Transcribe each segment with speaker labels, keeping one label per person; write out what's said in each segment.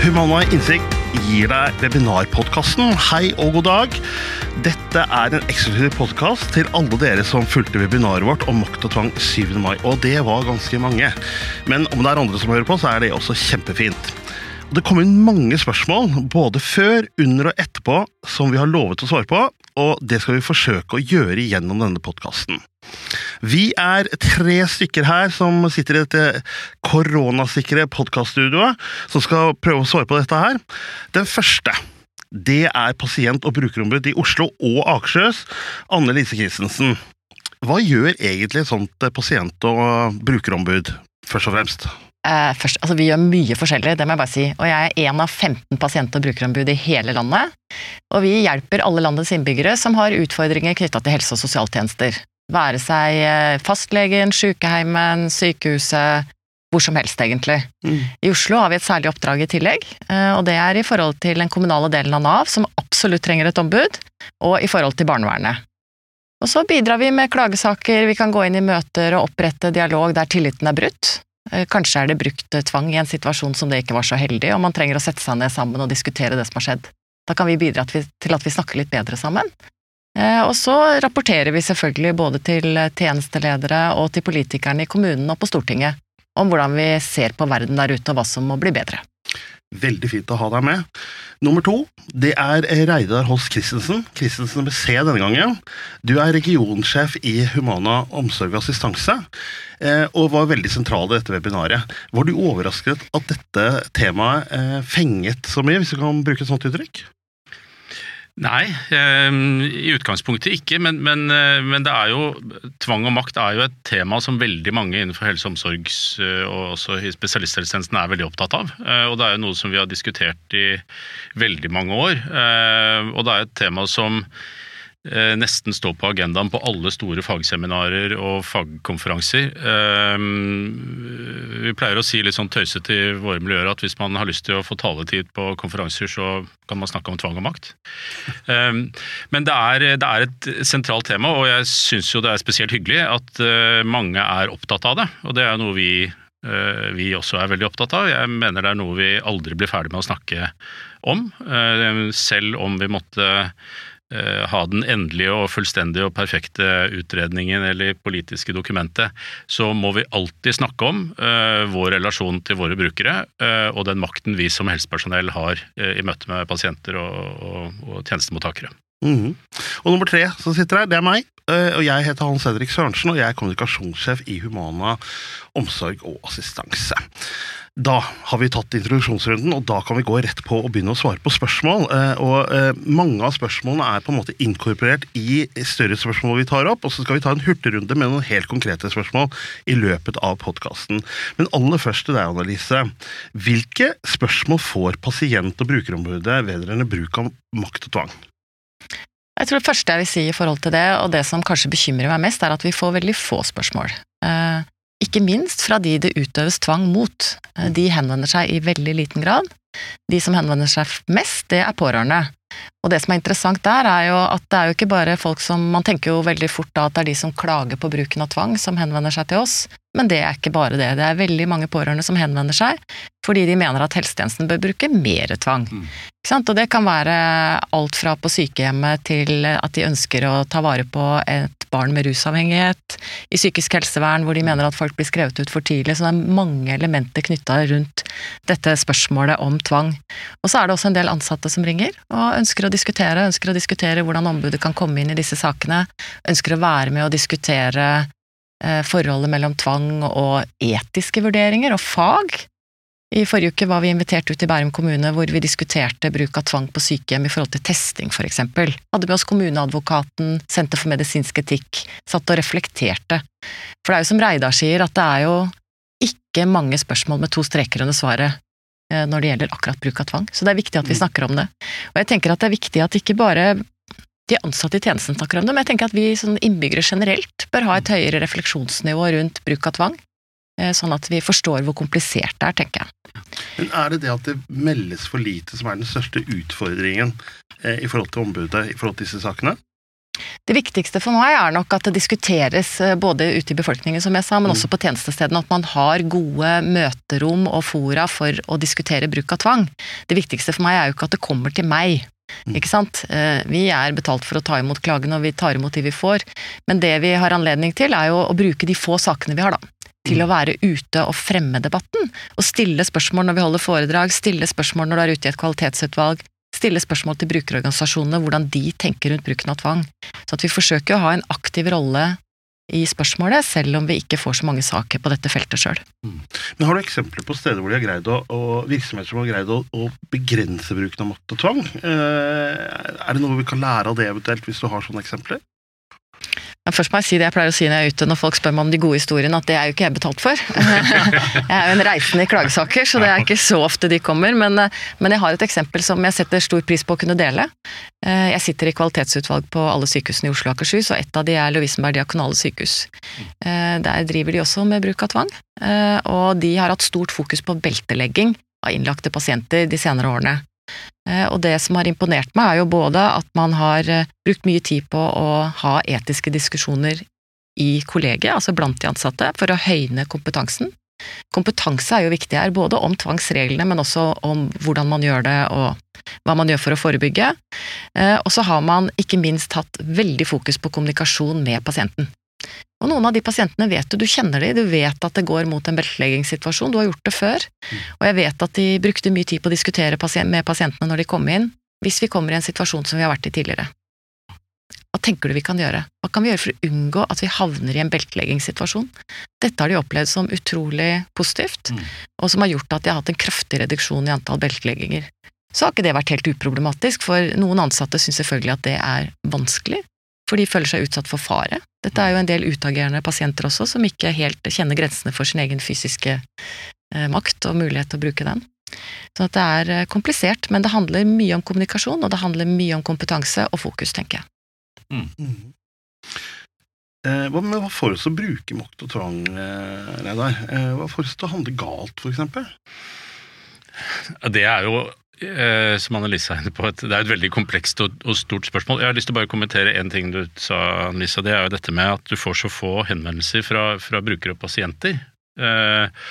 Speaker 1: Humana Innsikt gir deg webinarpodkasten Hei og god dag. Dette er en eksklusiv podkast til alle dere som fulgte webinaret vårt om makt og tvang 7. mai. Og det var ganske mange. Men om det er andre som hører på, så er det også kjempefint. Det kom inn mange spørsmål, både før, under og etterpå, som vi har lovet å svare på, og det skal vi forsøke å gjøre gjennom denne podkasten. Vi er tre stykker her som sitter i dette koronasikre podkaststudioet, som skal prøve å svare på dette her. Den første det er pasient- og brukerombud i Oslo og Akershus, Anne Lise Christensen. Hva gjør egentlig et sånt pasient- og brukerombud, først og fremst?
Speaker 2: Eh, først, altså Vi gjør mye forskjellig, det må jeg bare si. Og jeg er en av 15 pasient- og brukerombud i hele landet. Og vi hjelper alle landets innbyggere som har utfordringer knytta til helse- og sosialtjenester. Være seg eh, fastlegen, sykeheimen, sykehuset, hvor som helst, egentlig. Mm. I Oslo har vi et særlig oppdrag i tillegg, eh, og det er i forhold til den kommunale delen av Nav, som absolutt trenger et ombud, og i forhold til barnevernet. Og så bidrar vi med klagesaker, vi kan gå inn i møter og opprette dialog der tilliten er brutt. Eh, kanskje er det brukt tvang i en situasjon som det ikke var så heldig, og man trenger å sette seg ned sammen og diskutere det som har skjedd. Da kan vi bidra til at vi snakker litt bedre sammen. Eh, og så rapporterer vi selvfølgelig både til tjenesteledere og til politikerne i kommunen og på Stortinget om hvordan vi ser på verden der ute og hva som må bli bedre.
Speaker 1: Veldig fint å ha deg med. Nummer to det er Reidar Holst Christensen. Christensen med C denne gangen. Du er regionsjef i Humana omsorg og assistanse, eh, og var veldig sentral i dette webinaret. Var du overrasket at dette temaet eh, fenget så mye, hvis du kan bruke et sånt uttrykk?
Speaker 3: Nei, ehm, i utgangspunktet ikke. Men, men, eh, men, det er jo tvang og makt er jo et tema som veldig mange innenfor helse- og omsorgs- eh, og også i spesialisthelsetjenesten er veldig opptatt av. Eh, og det er jo noe som vi har diskutert i veldig mange år. Og det er et tema som Eh, nesten stå på agendaen på alle store fagseminarer og fagkonferanser. Eh, vi pleier å si litt sånn tøysete i våre miljøer at hvis man har lyst til å få taletid på konferanser, så kan man snakke om tvang og makt. Eh, men det er, det er et sentralt tema, og jeg syns jo det er spesielt hyggelig at mange er opptatt av det. Og det er noe vi vi også er veldig opptatt av. Jeg mener det er noe vi aldri blir ferdig med å snakke om. Selv om vi måtte Eh, ha den endelige og fullstendige og perfekte utredningen eller politiske dokumentet, så må vi alltid snakke om uh, vår relasjon til våre brukere uh, og den makten vi som helsepersonell har i møte med pasienter og, og, og tjenestemottakere.
Speaker 1: Mm. Og nummer tre som sitter her, det er meg. Og jeg heter Hans Henrik Sørensen, og jeg er kommunikasjonssjef i Humana omsorg og assistanse. Da har vi tatt introduksjonsrunden, og da kan vi gå rett på å begynne å svare på spørsmål. Eh, og eh, Mange av spørsmålene er på en måte inkorporert i større spørsmål vi tar opp, og så skal vi ta en hurtigrunde med noen helt konkrete spørsmål i løpet av podkasten. Men aller først til deg, Annelise. Hvilke spørsmål får pasient- og brukerombudet vedrørende bruk av makt og tvang?
Speaker 2: Jeg tror det første jeg vil si i forhold til det, og det som kanskje bekymrer meg mest, er at vi får veldig få spørsmål. Eh, ikke minst fra de det utøves tvang mot. Eh, de henvender seg i veldig liten grad. De som henvender seg mest, det er pårørende. Og det som er interessant der, er jo at det er jo ikke bare folk som Man tenker jo veldig fort da at det er de som klager på bruken av tvang, som henvender seg til oss, men det er ikke bare det. Det er veldig mange pårørende som henvender seg fordi de mener at helsetjenesten bør bruke mer tvang. Mm. Og det kan være alt fra på sykehjemmet til at de ønsker å ta vare på et barn med rusavhengighet, i psykisk helsevern hvor de mener at folk blir skrevet ut for tidlig. Så det er mange elementer knytta rundt dette spørsmålet om tvang. Og så er det også en del ansatte som ringer og ønsker å diskutere, ønsker å diskutere hvordan ombudet kan komme inn i disse sakene, ønsker å være med og diskutere forholdet mellom tvang og etiske vurderinger og fag. I forrige uke var vi invitert ut i Bærum kommune hvor vi diskuterte bruk av tvang på sykehjem i forhold til testing, for eksempel. Hadde med oss kommuneadvokaten, Senter for medisinsk etikk, satt og reflekterte. For det er jo som Reidar sier, at det er jo ikke mange spørsmål med to streker under svaret eh, når det gjelder akkurat bruk av tvang. Så det er viktig at vi mm. snakker om det. Og jeg tenker at det er viktig at ikke bare de ansatte i tjenesten snakker om det, men jeg tenker at vi som innbyggere generelt bør ha et høyere refleksjonsnivå rundt bruk av tvang. Eh, sånn at vi forstår hvor komplisert det er, tenker jeg.
Speaker 1: Men Er det det at det meldes for lite som er den største utfordringen eh, i forhold til ombudet i forhold til disse sakene?
Speaker 2: Det viktigste for meg er nok at det diskuteres eh, både ute i befolkningen, som jeg sa, men også på tjenestestedene. At man har gode møterom og fora for å diskutere bruk av tvang. Det viktigste for meg er jo ikke at det kommer til meg. Ikke sant? Eh, Vi er betalt for å ta imot klagene, og vi tar imot de vi får. Men det vi har anledning til, er jo å bruke de få sakene vi har, da. Til å være ute og fremme debatten. Og stille spørsmål når vi holder foredrag, stille spørsmål når du er ute i et kvalitetsutvalg. Stille spørsmål til brukerorganisasjonene, hvordan de tenker rundt bruken av tvang. Så at vi forsøker å ha en aktiv rolle i spørsmålet, selv om vi ikke får så mange saker på dette feltet sjøl.
Speaker 1: Men Har du eksempler på steder hvor de har greid å, og virksomheter som har greid å, å begrense bruken av makt og tvang? Eh, er det noe vi kan lære av det eventuelt, hvis du har sånne eksempler?
Speaker 2: Først må jeg si det jeg pleier å si når jeg er ute når folk spør meg om de gode historiene, at det er jo ikke jeg betalt for. Jeg er jo en reisende i klagesaker, så det er ikke så ofte de kommer. Men, men jeg har et eksempel som jeg setter stor pris på å kunne dele. Eh, Jeg sitter i kvalitetsutvalg på alle sykehusene i Oslo og Akershus, og et av de er Lovisenberg diakonale sykehus. Eh, Der driver de også med bruk av tvang, eh, og de har hatt stort fokus på beltelegging av innlagte pasienter de senere årene. Eh, Og det som har imponert meg, er jo både at man har eh, brukt mye tid på å ha etiske diskusjoner i kollegiet, altså blant de ansatte, for å høyne kompetansen. Kompetanse er jo viktig her, både om tvangsreglene, men også om hvordan man gjør det, og hva man gjør for å forebygge. Eh, Og så har man ikke minst hatt veldig fokus på kommunikasjon med pasienten. Og noen av de pasientene vet du, du kjenner de, du vet at det går mot en belteleggingssituasjon, du har gjort det før. Og jeg vet at de brukte mye tid på å diskutere med pasientene når de kom inn, hvis vi kommer i en situasjon som vi har vært i tidligere. Hva tenker du vi kan gjøre? Hva kan vi gjøre for å unngå at vi havner i en belteleggingssituasjon? Dette har de opplevd som utrolig positivt,
Speaker 1: Mm.
Speaker 2: og som har gjort at de har hatt en kraftig reduksjon i antall beltelegginger. Så har ikke det vært helt uproblematisk, for noen ansatte syns selvfølgelig at det er vanskelig, for de føler seg utsatt for fare. Dette er jo en del utagerende pasienter også, som ikke helt kjenner grensene for sin egen fysiske eh, makt og mulighet til å bruke den. Så at det er eh, komplisert, men det handler mye om kommunikasjon, og det handler mye om kompetanse og fokus, tenker jeg.
Speaker 1: Eh, hva, men hva får oss til å bruke makt og tvang, eh, Reidar? Eh, hva får oss til å handle galt, for eksempel?
Speaker 3: Det er jo, eh, som Annelise er inne på, et, det er et veldig komplekst og, og stort spørsmål. Jeg har lyst til å bare kommentere en ting du sa, Annelise. Det er jo dette med at du får så få henvendelser fra, fra brukere og pasienter. Eh,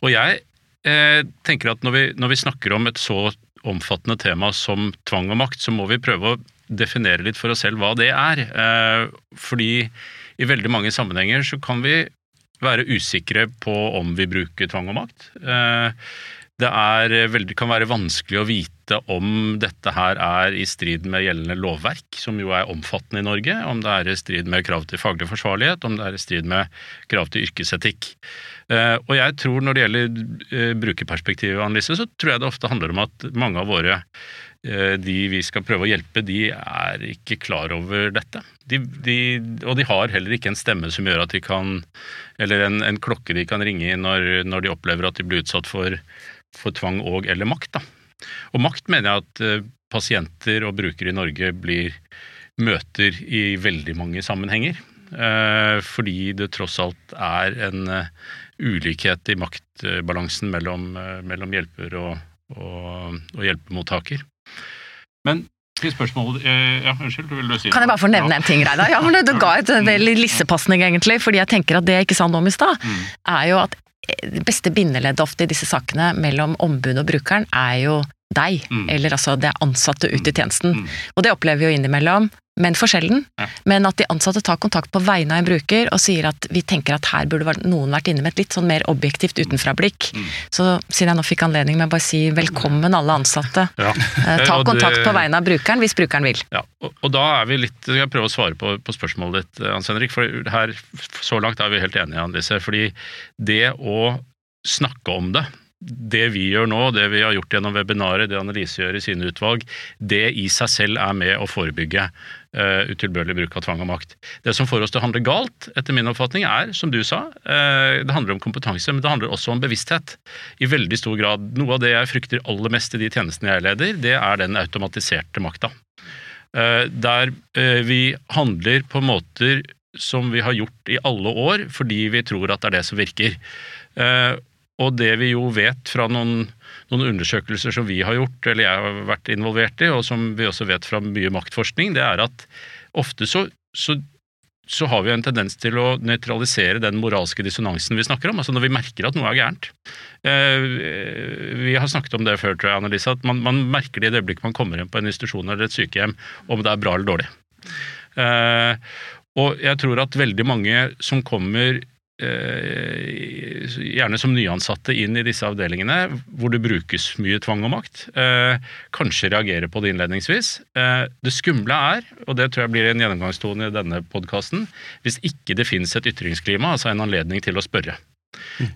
Speaker 3: og jeg eh, tenker at når vi, når vi snakker om et så omfattende tema som tvang og makt, så må vi prøve å definere litt for oss selv hva det er. Eh, fordi i veldig mange sammenhenger så kan vi være usikre på om vi bruker tvang og makt. Eh, det er veldig, kan være vanskelig å vite om dette her er i strid med gjeldende lovverk, som jo er omfattende i Norge, om det er i strid med krav til faglig forsvarlighet, om det er i strid med krav til yrkesetikk. Eh, Og jeg tror når det gjelder eh, brukerperspektivet, Annelise, så tror jeg det ofte handler om at mange av våre eh, de vi skal prøve å hjelpe, de er ikke klar over dette. De, de, og de har heller ikke en stemme som gjør at de kan Eller en, en klokke de kan ringe i når, når de opplever at de blir utsatt for, for tvang og eller makt. Da. Og makt mener jeg at eh, pasienter og brukere i Norge blir møter i veldig mange sammenhenger. Eh, fordi det tross alt er en eh, ulikhet i maktbalansen mellom, mellom hjelper og, og, og hjelpemottaker. Men til spørsmålet Ja, unnskyld, vil du si
Speaker 2: Kan jeg bare få nevne en ting, Reidar? Ja, men du ga et veldig lissepasning, egentlig, fordi jeg tenker at det jeg ikke sa noe om i stad,
Speaker 3: Mm.
Speaker 2: er jo at det beste bindeleddet ofte i disse sakene mellom ombud og brukeren er jo deg,
Speaker 3: Mm.
Speaker 2: eller altså det ansatte ute i tjenesten.
Speaker 3: Mm.
Speaker 2: Og det opplever vi jo innimellom, men for sjelden.
Speaker 3: Ja.
Speaker 2: Men at de ansatte tar kontakt på vegne av en bruker og sier at vi tenker at her burde noen vært inne med et litt sånn mer objektivt utenfra-blikk.
Speaker 3: Mm.
Speaker 2: Så siden jeg nå fikk anledning med å bare si velkommen alle ansatte.
Speaker 3: Ja.
Speaker 2: Eh, Ta
Speaker 3: det-
Speaker 2: kontakt på vegne av brukeren hvis brukeren vil.
Speaker 3: Ja, og, og da er vi litt Skal jeg prøve å svare på, på spørsmålet ditt, Hans Henrik? For her, så langt er vi helt enige, Annelise. Fordi det å snakke om det, det vi gjør nå, det vi har gjort gjennom webinaret, det Annelise gjør i sine utvalg, det i seg selv er med å forebygge uh, utilbørlig bruk av tvang og makt. Det som får oss til å handle galt, etter min oppfatning, er, som du sa, uh, det handler om kompetanse, men det handler også om bevissthet. I veldig stor grad. Noe av det jeg frykter aller mest i de tjenestene jeg leder, det er den automatiserte makta. Uh, der vi handler på måter som vi har gjort i alle år, fordi vi tror at det er det som virker. Og det vi jo vet fra noen, noen undersøkelser som vi har gjort, eller jeg har vært involvert i, og som vi også vet fra mye maktforskning, det er at ofte så, så, så har vi en tendens til å nøytralisere den moralske dissonansen vi snakker om, altså når vi merker at noe er gærent. Eh, vi har snakket om det før, tror jeg, Annelise, at man, man merker det i det øyeblikket man kommer inn på en institusjon eller et sykehjem, om det er bra eller dårlig. Eh, og jeg tror at veldig mange som kommer gjerne som nyansatte inn i disse avdelingene, hvor det brukes mye tvang og makt, eh, kanskje reagere på det innledningsvis. Eh, det skumle er, og det tror jeg blir en gjennomgangstone i denne podkasten, hvis ikke det finnes et ytringsklima, altså en anledning til å spørre.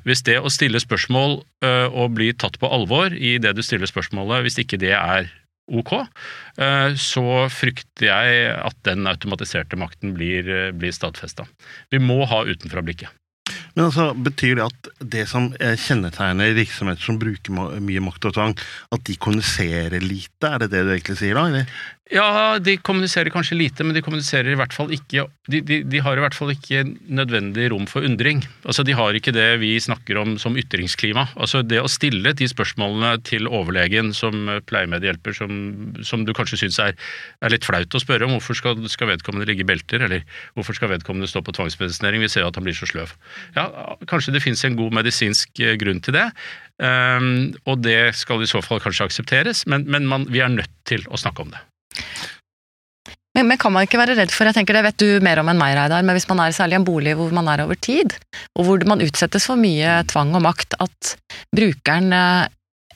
Speaker 3: Hvis det å stille spørsmål eh, og bli tatt på alvor i det du stiller spørsmålet, hvis ikke det er ok, eh, så frykter jeg at den automatiserte makten blir, eh, blir stadfesta. Vi må ha utenfra-blikket.
Speaker 1: Men altså, Betyr det at det som eh, kjennetegner virksomheter som bruker mye makt og tvang, at de kommuniserer lite? Er det det du egentlig sier da? Eller?
Speaker 3: Ja, de kommuniserer kanskje lite, men de kommuniserer i hvert fall ikke de, de, de har i hvert fall ikke nødvendig rom for undring. Altså, De har ikke det vi snakker om som ytringsklima. Altså, Det å stille de spørsmålene til overlegen som pleiemedhjelper, som, som du kanskje syns er, er litt flaut å spørre om, hvorfor skal, skal vedkommende ligge i belter, eller hvorfor skal vedkommende stå på tvangsmedisinering, vi ser jo at han blir så sløv. Ja, Kanskje det finnes en god medisinsk eh, grunn til det, Um, og det skal i så fall kanskje aksepteres, men, men man, vi er nødt til å snakke om det.
Speaker 2: Men, men kan man ikke være redd for, jeg tenker det vet du mer om enn meg, Reidar, men hvis man er særlig i en bolig hvor man er over tid, og hvor man utsettes for mye tvang og makt, at brukeren eh,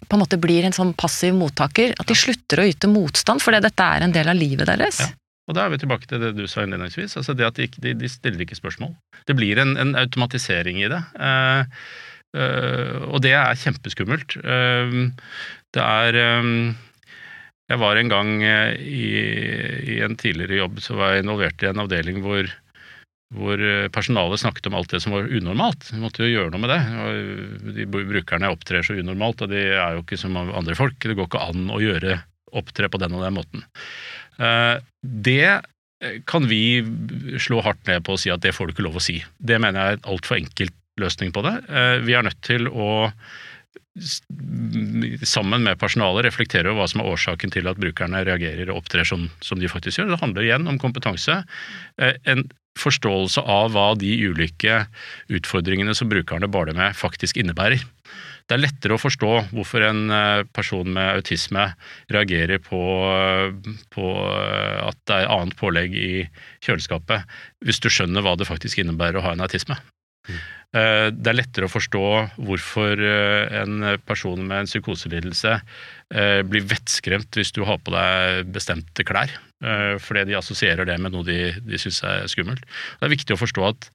Speaker 2: på en måte blir en sånn passiv mottaker, at de slutter å yte motstand fordi dette er en del av livet deres.
Speaker 3: Ja. Og da er vi tilbake til det du sa innledningsvis, altså det at de, de, de stiller ikke spørsmål. Det blir en, en automatisering i det. Eh, eh, og det er kjempeskummelt. Eh, det er eh, Jeg var en gang eh, i, i en tidligere jobb så var jeg involvert i en avdeling hvor hvor eh, personalet snakket om alt det som var unormalt. Vi måtte jo gjøre noe med det. Og De brukerne opptrer så unormalt, og de er jo ikke som andre folk. Det går ikke an å gjøre opptre på den og den måten. Eh, Det kan vi slå hardt ned på og si at det får du ikke lov å si. Det mener jeg er en altfor enkel løsning på det. Eh, Vi er nødt til å sammen med personalet reflektere over hva som er årsaken til at brukerne reagerer og opptrer som, som de faktisk gjør. Det handler igjen om kompetanse. Eh, En forståelse av hva de ulike utfordringene som brukerne baler med, faktisk innebærer. Det er lettere å forstå hvorfor en eh, person med autisme reagerer på, på eh, at det er annet pålegg i kjøleskapet, hvis du skjønner hva det faktisk innebærer å ha en autisme. Eh, Det er lettere å forstå hvorfor eh, en person med en psykoselidelse eh, blir vettskremt hvis du har på deg bestemte klær, fordi de assosierer det med noe de, de syns er skummelt. Det er viktig å forstå at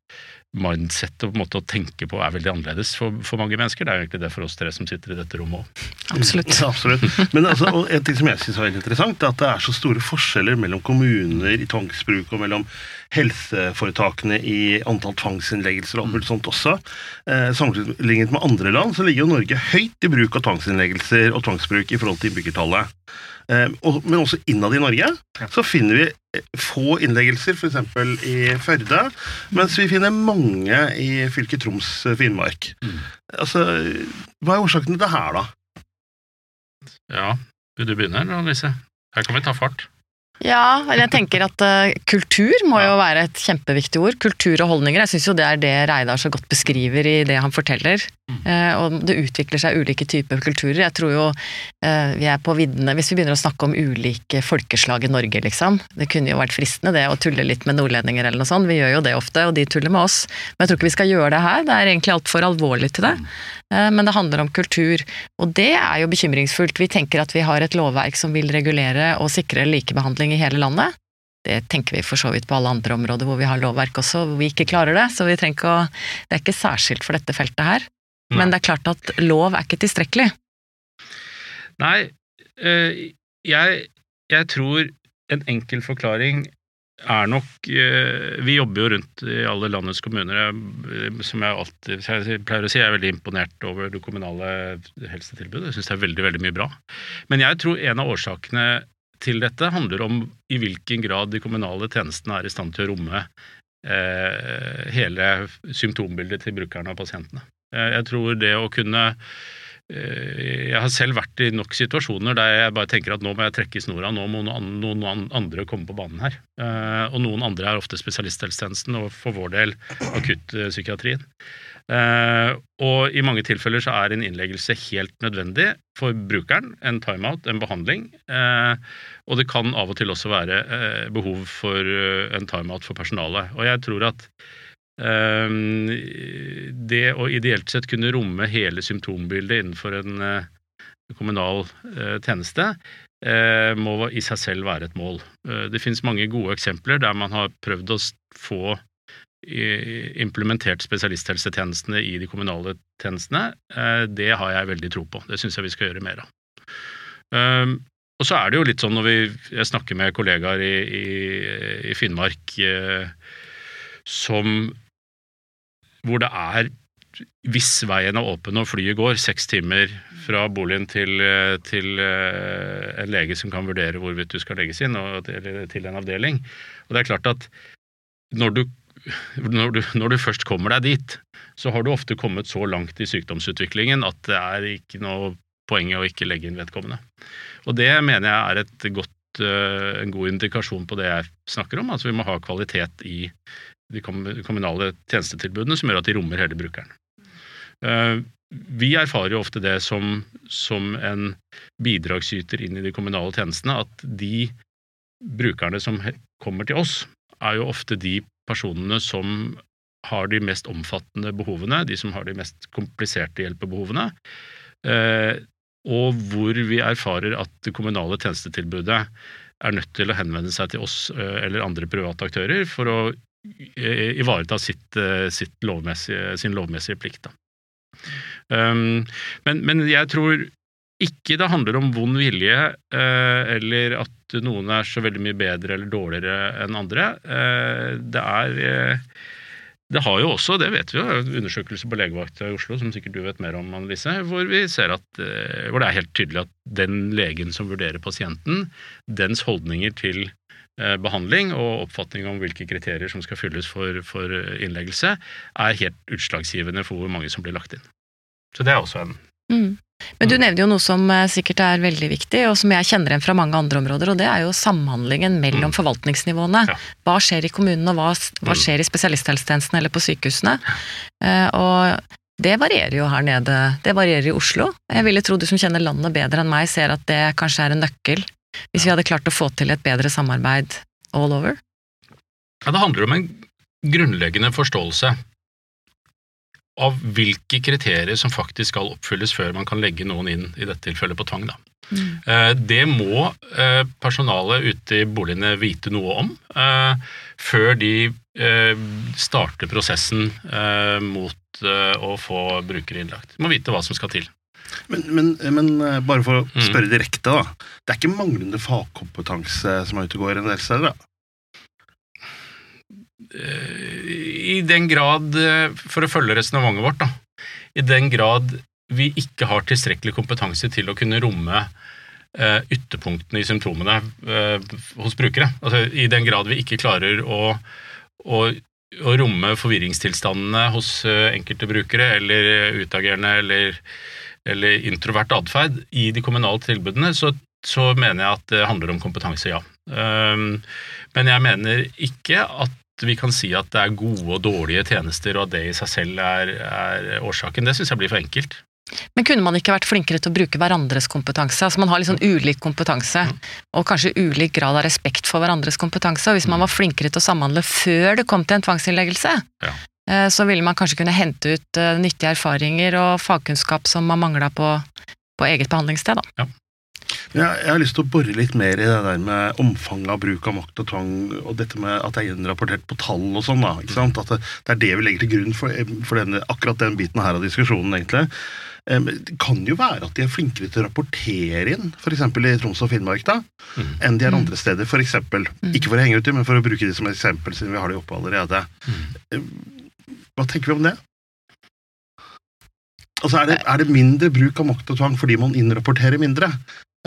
Speaker 3: mindset og måte å tenke på er veldig annerledes for, for mange mennesker. Det er jo egentlig det for oss tre som sitter i dette rommet òg.
Speaker 2: Absolutt.
Speaker 1: Ja, absolutt. Men altså, en ting som jeg synes er veldig interessant, er at det er så store forskjeller mellom kommuner i tvangsbruk og mellom helseforetakene i antall tvangsinnleggelser og alt mulig sånt også. Eh, sammenlignet med andre land så ligger jo Norge høyt i bruk av tvangsinnleggelser og tvangsbruk i forhold til innbyggertallet. Eh, men også innad i Norge så finner vi eh, få innleggelser, f.eks. i Førde, mens vi finner mange i fylket Troms og Finnmark. Altså, hva er årsaken til det her, da?
Speaker 3: Ja, vil du begynne, Annelise? Her kan vi ta fart.
Speaker 2: Ja, eller jeg tenker at uh, kultur må jo være et kjempeviktig ord. Kultur og holdninger. Jeg syns jo det er det Reidar så godt beskriver i det han forteller. Uh, og det utvikler seg ulike typer kulturer. Jeg tror jo uh, vi er på viddene Hvis vi begynner å snakke om ulike folkeslag i Norge, liksom. Det kunne jo vært fristende det å tulle litt med nordlendinger eller noe sånt. Vi gjør jo det ofte, og de tuller med oss. Men jeg tror ikke vi skal gjøre det her. Det er egentlig altfor alvorlig til det. Eh, Men det handler om kultur, og det er jo bekymringsfullt. Vi tenker at vi har et lovverk som vil regulere og sikre likebehandling i hele landet. Det tenker vi for så vidt på alle andre områder hvor vi har lovverk også, hvor vi ikke klarer det. Så vi trenger ikke å Det er ikke særskilt for dette feltet her.
Speaker 3: Nei.
Speaker 2: Men det er klart at lov er ikke tilstrekkelig.
Speaker 3: Nei, eh, jeg, jeg tror en enkel forklaring er nok eh, Vi jobber jo rundt i alle landets kommuner. Som jeg alltid jeg pleier å si, jeg er veldig imponert over det kommunale helsetilbudet. Jeg syns det er veldig, veldig mye bra. Men jeg tror en av årsakene til dette handler om i hvilken grad de kommunale tjenestene er i stand til å romme eh, hele symptombildet til brukerne og pasientene. Eh, Jeg tror det å kunne eh, jeg har selv vært i nok situasjoner der jeg bare tenker at nå må jeg trekke i snora, nå må noen, andre komme på banen her. Eh, og noen andre er ofte spesialisthelsetjenesten, og for vår del akuttpsykiatrien. Uh, og i mange tilfeller så er en innleggelse helt nødvendig for brukeren. En timeout, en behandling. Og det kan av og til også være behov for en timeout for personalet. Og jeg tror at det å ideelt sett kunne romme hele symptombildet innenfor en kommunal tjeneste, må i seg selv være et mål. Det finnes mange gode eksempler der man har prøvd å få implementert spesialisthelsetjenestene i de kommunale tjenestene, eh, det har jeg veldig tro på. Det syns jeg vi skal gjøre mer av. Ehm, og så er det jo litt sånn når vi, jeg snakker med kollegaer i, i, i Finnmark eh, som Hvor det er hvis veien er åpen og flyet går, seks timer fra boligen til, eh, til en lege som kan vurdere hvorvidt du skal legges inn, eller til en avdeling. Og det er klart at når du når du, når du, først kommer deg dit, så har du ofte kommet så langt i sykdomsutviklingen at det er ikke noe poeng å ikke legge inn vedkommende. Og det mener jeg er godt, eh, en god indikasjon på det jeg snakker om. Altså vi må ha kvalitet i de kommunale tjenestetilbudene som gjør at de rommer hele brukeren. Eh, vi erfarer jo ofte det som, som en bidragsyter inn i de kommunale tjenestene, at de brukerne som kommer til oss, er jo ofte de personene som har de mest omfattende behovene, de som har de mest kompliserte hjelpebehovene, eh, og hvor vi erfarer at det kommunale tjenestetilbudet er nødt til å henvende seg til oss eh, eller andre private aktører for å ivareta sitt, sitt lovmessige, sin lovmessige plikt. Um, men, men, jeg tror ikke det handler om vond vilje, eh, eller at noen er så veldig mye bedre eller dårligere enn andre. Eh, det er eh, det har jo også, det vet vi jo, undersøkelser på legevakta i Oslo, som sikkert du vet mer om, Annelise, hvor vi ser at, hvor det er helt tydelig at den legen som vurderer pasienten, dens holdninger til behandling og oppfatning om hvilke kriterier som skal fylles for, for innleggelse, er helt utslagsgivende for hvor mange som blir lagt inn. Så det er også en mm.
Speaker 2: Men du nevner jo noe som eh, sikkert er veldig viktig, og som jeg kjenner igjen fra mange andre områder, og det er jo samhandlingen mellom mm. forvaltningsnivåene. Ja. Hva skjer i kommunene, og hva, hva, mm. skjer i spesialisthelsetjenesten eller på sykehusene? Uh, og det varierer jo her nede. Det varierer i Oslo. Jeg ville tro du som kjenner landet bedre enn meg, ser at det kanskje er en nøkkel, hvis vi hadde klart å få til et bedre samarbeid all over?
Speaker 3: Ja, det handler om en grunnleggende forståelse av hvilke kriterier som faktisk skal oppfylles før man kan legge noen inn, i dette tilfellet på tvang. Mm. Eh, det må eh, personalet ute i boligene vite noe om eh, før de starter prosessen mot å få brukere innlagt. De må vite hva som skal til.
Speaker 1: Men, men, men bare for å mm. spørre direkte, da. Det er ikke manglende fagkompetanse som er ute og går en del steder? da?
Speaker 3: I den grad, eh, for å følge resonnementet vårt, da, i den grad vi ikke har tilstrekkelig kompetanse til å kunne romme ytterpunktene i symptomene hos brukere. Altså, I den grad vi ikke klarer å, å, å romme forvirringstilstandene hos uh, enkelte brukere, eller utagerende eller, eller introvert atferd i de kommunale tilbudene, så, så, mener jeg at det handler om kompetanse, ja. men jeg mener ikke at vi kan si at det er gode og dårlige tjenester, og at det i seg selv er, er årsaken. Det syns jeg blir for enkelt.
Speaker 2: Men kunne man ikke vært flinkere til å bruke hverandres kompetanse? Altså Man har litt sånn ulik kompetanse, og kanskje ulik grad av respekt for hverandres kompetanse. Og hvis man var flinkere til å samhandle før det kom til en tvangsinnleggelse, ja. Eh, så ville man kanskje kunne hente ut eh, nyttige erfaringer og fagkunnskap som man mangla på, på, eget behandlingssted. Da. Ja.
Speaker 1: Jeg, jeg, har lyst til å bore litt mer i det der med omfanget av bruk av makt og tvang, og dette med at det er innrapportert på tall og sånn. da, ikke sant? At det, det, er det vi legger til grunn for, for denne, akkurat den biten her av diskusjonen, egentlig. Det kan jo være at de er flinkere til å rapportere inn, f.eks. i Troms og Finnmark, da, mm. enn de er andre steder. For eksempel, mm. Ikke for å henge ut dem, men for å bruke de som eksempel, siden vi har de oppe allerede. Mm. Hva tenker vi om det? Altså, er det, er det mindre bruk av makt og tvang fordi man innrapporterer mindre?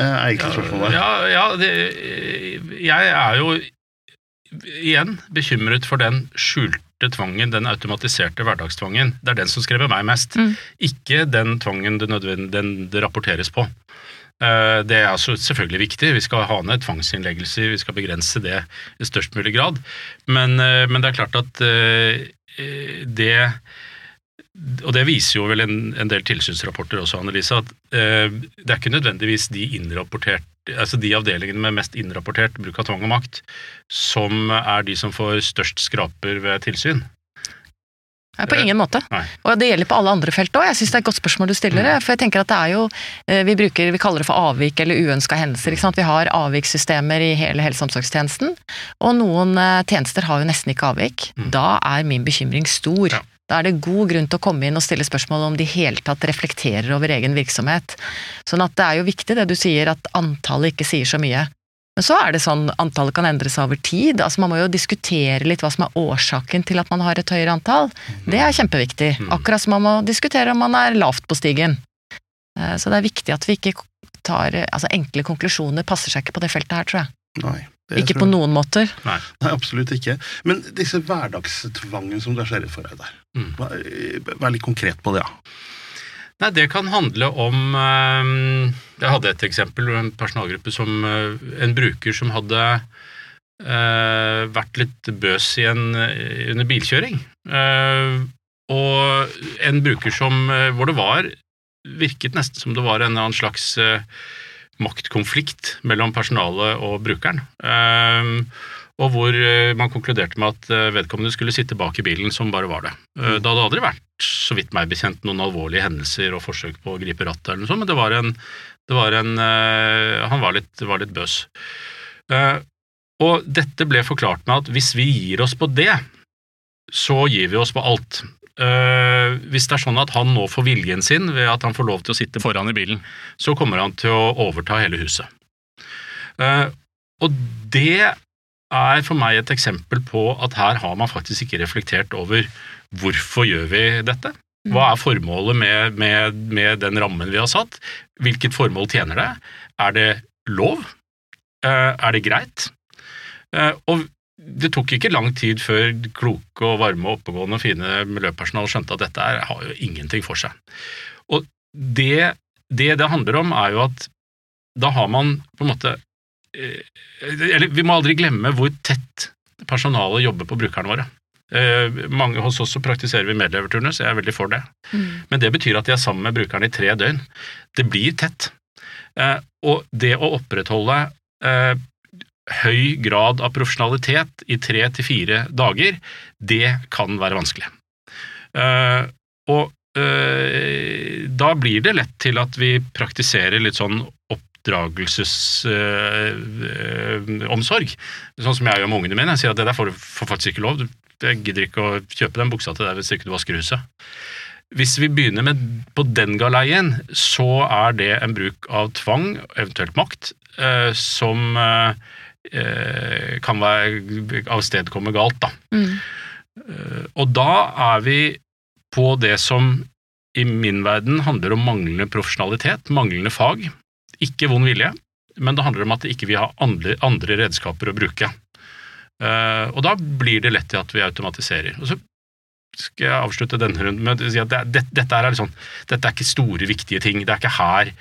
Speaker 1: Eh, er egentlig spørsmålet.
Speaker 3: Ja, ja det, jeg er jo igjen bekymret for den skjult, smarte tvangen, den automatiserte hverdagstvangen, det er den som skremmer meg mest.
Speaker 2: Mm.
Speaker 3: Ikke den tvangen det, den det rapporteres på. Eh, Det er altså selvfølgelig viktig, vi skal ha ned tvangsinnleggelser, vi skal begrense det i størst mulig grad. Men, eh, men det er klart at eh, det og det viser jo vel en, en del tilsynsrapporter også, Annelise, at eh, det er ikke nødvendigvis de altså de avdelingene med mest innrapportert bruk av tvang og makt som er de som får størst skraper ved tilsyn.
Speaker 2: Nei, på ingen måte.
Speaker 3: Nei.
Speaker 2: Og det gjelder på alle andre felt òg. Jeg syns det er et godt spørsmål du stiller. For jeg tenker at det er jo eh, Vi bruker, vi kaller det for avvik eller uønska hendelser. ikke sant? Vi har avvikssystemer i hele helse- og omsorgstjenesten. Og noen eh, tjenester har jo nesten ikke avvik. Da er min bekymring stor.
Speaker 3: Ja.
Speaker 2: Da er det god grunn til å komme inn og stille spørsmål om de i hele tatt reflekterer over egen virksomhet. Sånn at det er jo viktig det du sier, at antallet ikke sier så mye. Men så er det sånn, antallet kan endre seg over tid. altså Man må jo diskutere litt hva som er årsaken til at man har et høyere antall. Det er kjempeviktig. Akkurat som man må diskutere om man er lavt på stigen. Eh, Så det er viktig at vi ikke tar altså Enkle konklusjoner passer seg ikke på det feltet her, tror jeg.
Speaker 1: Nei, det
Speaker 2: Ikke på
Speaker 1: jeg-
Speaker 2: noen måter.
Speaker 3: Nei.
Speaker 1: Nei, absolutt ikke. Men disse hverdagstvangen som du er så redd for der,
Speaker 3: Mm.
Speaker 1: vær, vær litt konkret på det. ja.
Speaker 3: Nei, det kan handle om eh, Jeg hadde et eksempel, en personalgruppe som eh, En bruker som hadde eh, vært litt bøs i en, under bilkjøring. Eh, og en bruker som hvor det var Virket nesten som det var en annen slags maktkonflikt mellom personalet og brukeren. Eh, og hvor eh, man konkluderte med at eh, vedkommende skulle sitte bak i bilen, som bare var det. Eh, Det hadde aldri vært, så vidt meg bekjent, noen alvorlige hendelser og forsøk på å gripe rattet eller noe sånt, men det var en, det var en Han var litt, var litt bøs. Og dette ble forklart med at hvis vi gir oss på det, så gir vi oss på alt. Eh, hvis det er sånn at han nå får viljen sin ved at han får lov til å sitte foran i bilen, så kommer han til å overta hele huset. Eh, og det er for meg et eksempel på at her har man faktisk ikke reflektert over hvorfor gjør vi dette? Hva er formålet med, med, med den rammen vi har satt? Hvilket formål tjener det? Er det lov? Eh, er det greit? Og det tok ikke lang tid før kloke og varme og oppegående og fine miljøpersonal skjønte at dette er, har jo ingenting for seg. Og det, det det handler om, er jo at da har man på en måte eh, Eller vi må aldri glemme hvor tett personalet jobber på brukerne våre. Eh, mange Hos oss så praktiserer vi medleverturnus, jeg er veldig for det. Men det betyr at de er sammen med brukeren i tre døgn. Det blir tett. Eh, og det å opprettholde høy grad av profesjonalitet i tre til fire dager, det kan være vanskelig. Eh, og eh, da blir det lett til at vi praktiserer litt sånn oppdragelsesomsorg. sånn som jeg gjør med ungene mine. Jeg sier at det der får du faktisk ikke lov. Jeg gidder ikke å kjøpe den buksa til deg hvis ikke du vasker huset. Hvis vi begynner med på den galeien, så er det en bruk av tvang, eventuelt makt, eh, som eh, eh, kan være avstedkomme galt, da.
Speaker 2: Mm.
Speaker 3: Eh, Og da er vi på det som i min verden handler om manglende profesjonalitet, manglende fag. Ikke vond vilje, men det handler om at vi ikke har andre, andre redskaper å bruke. Eh, og da blir det lett til at vi automatiserer. Og så skal jeg avslutte denne runden med å si at det, det, dette, er liksom, dette er ikke store, viktige ting. Det er ikke her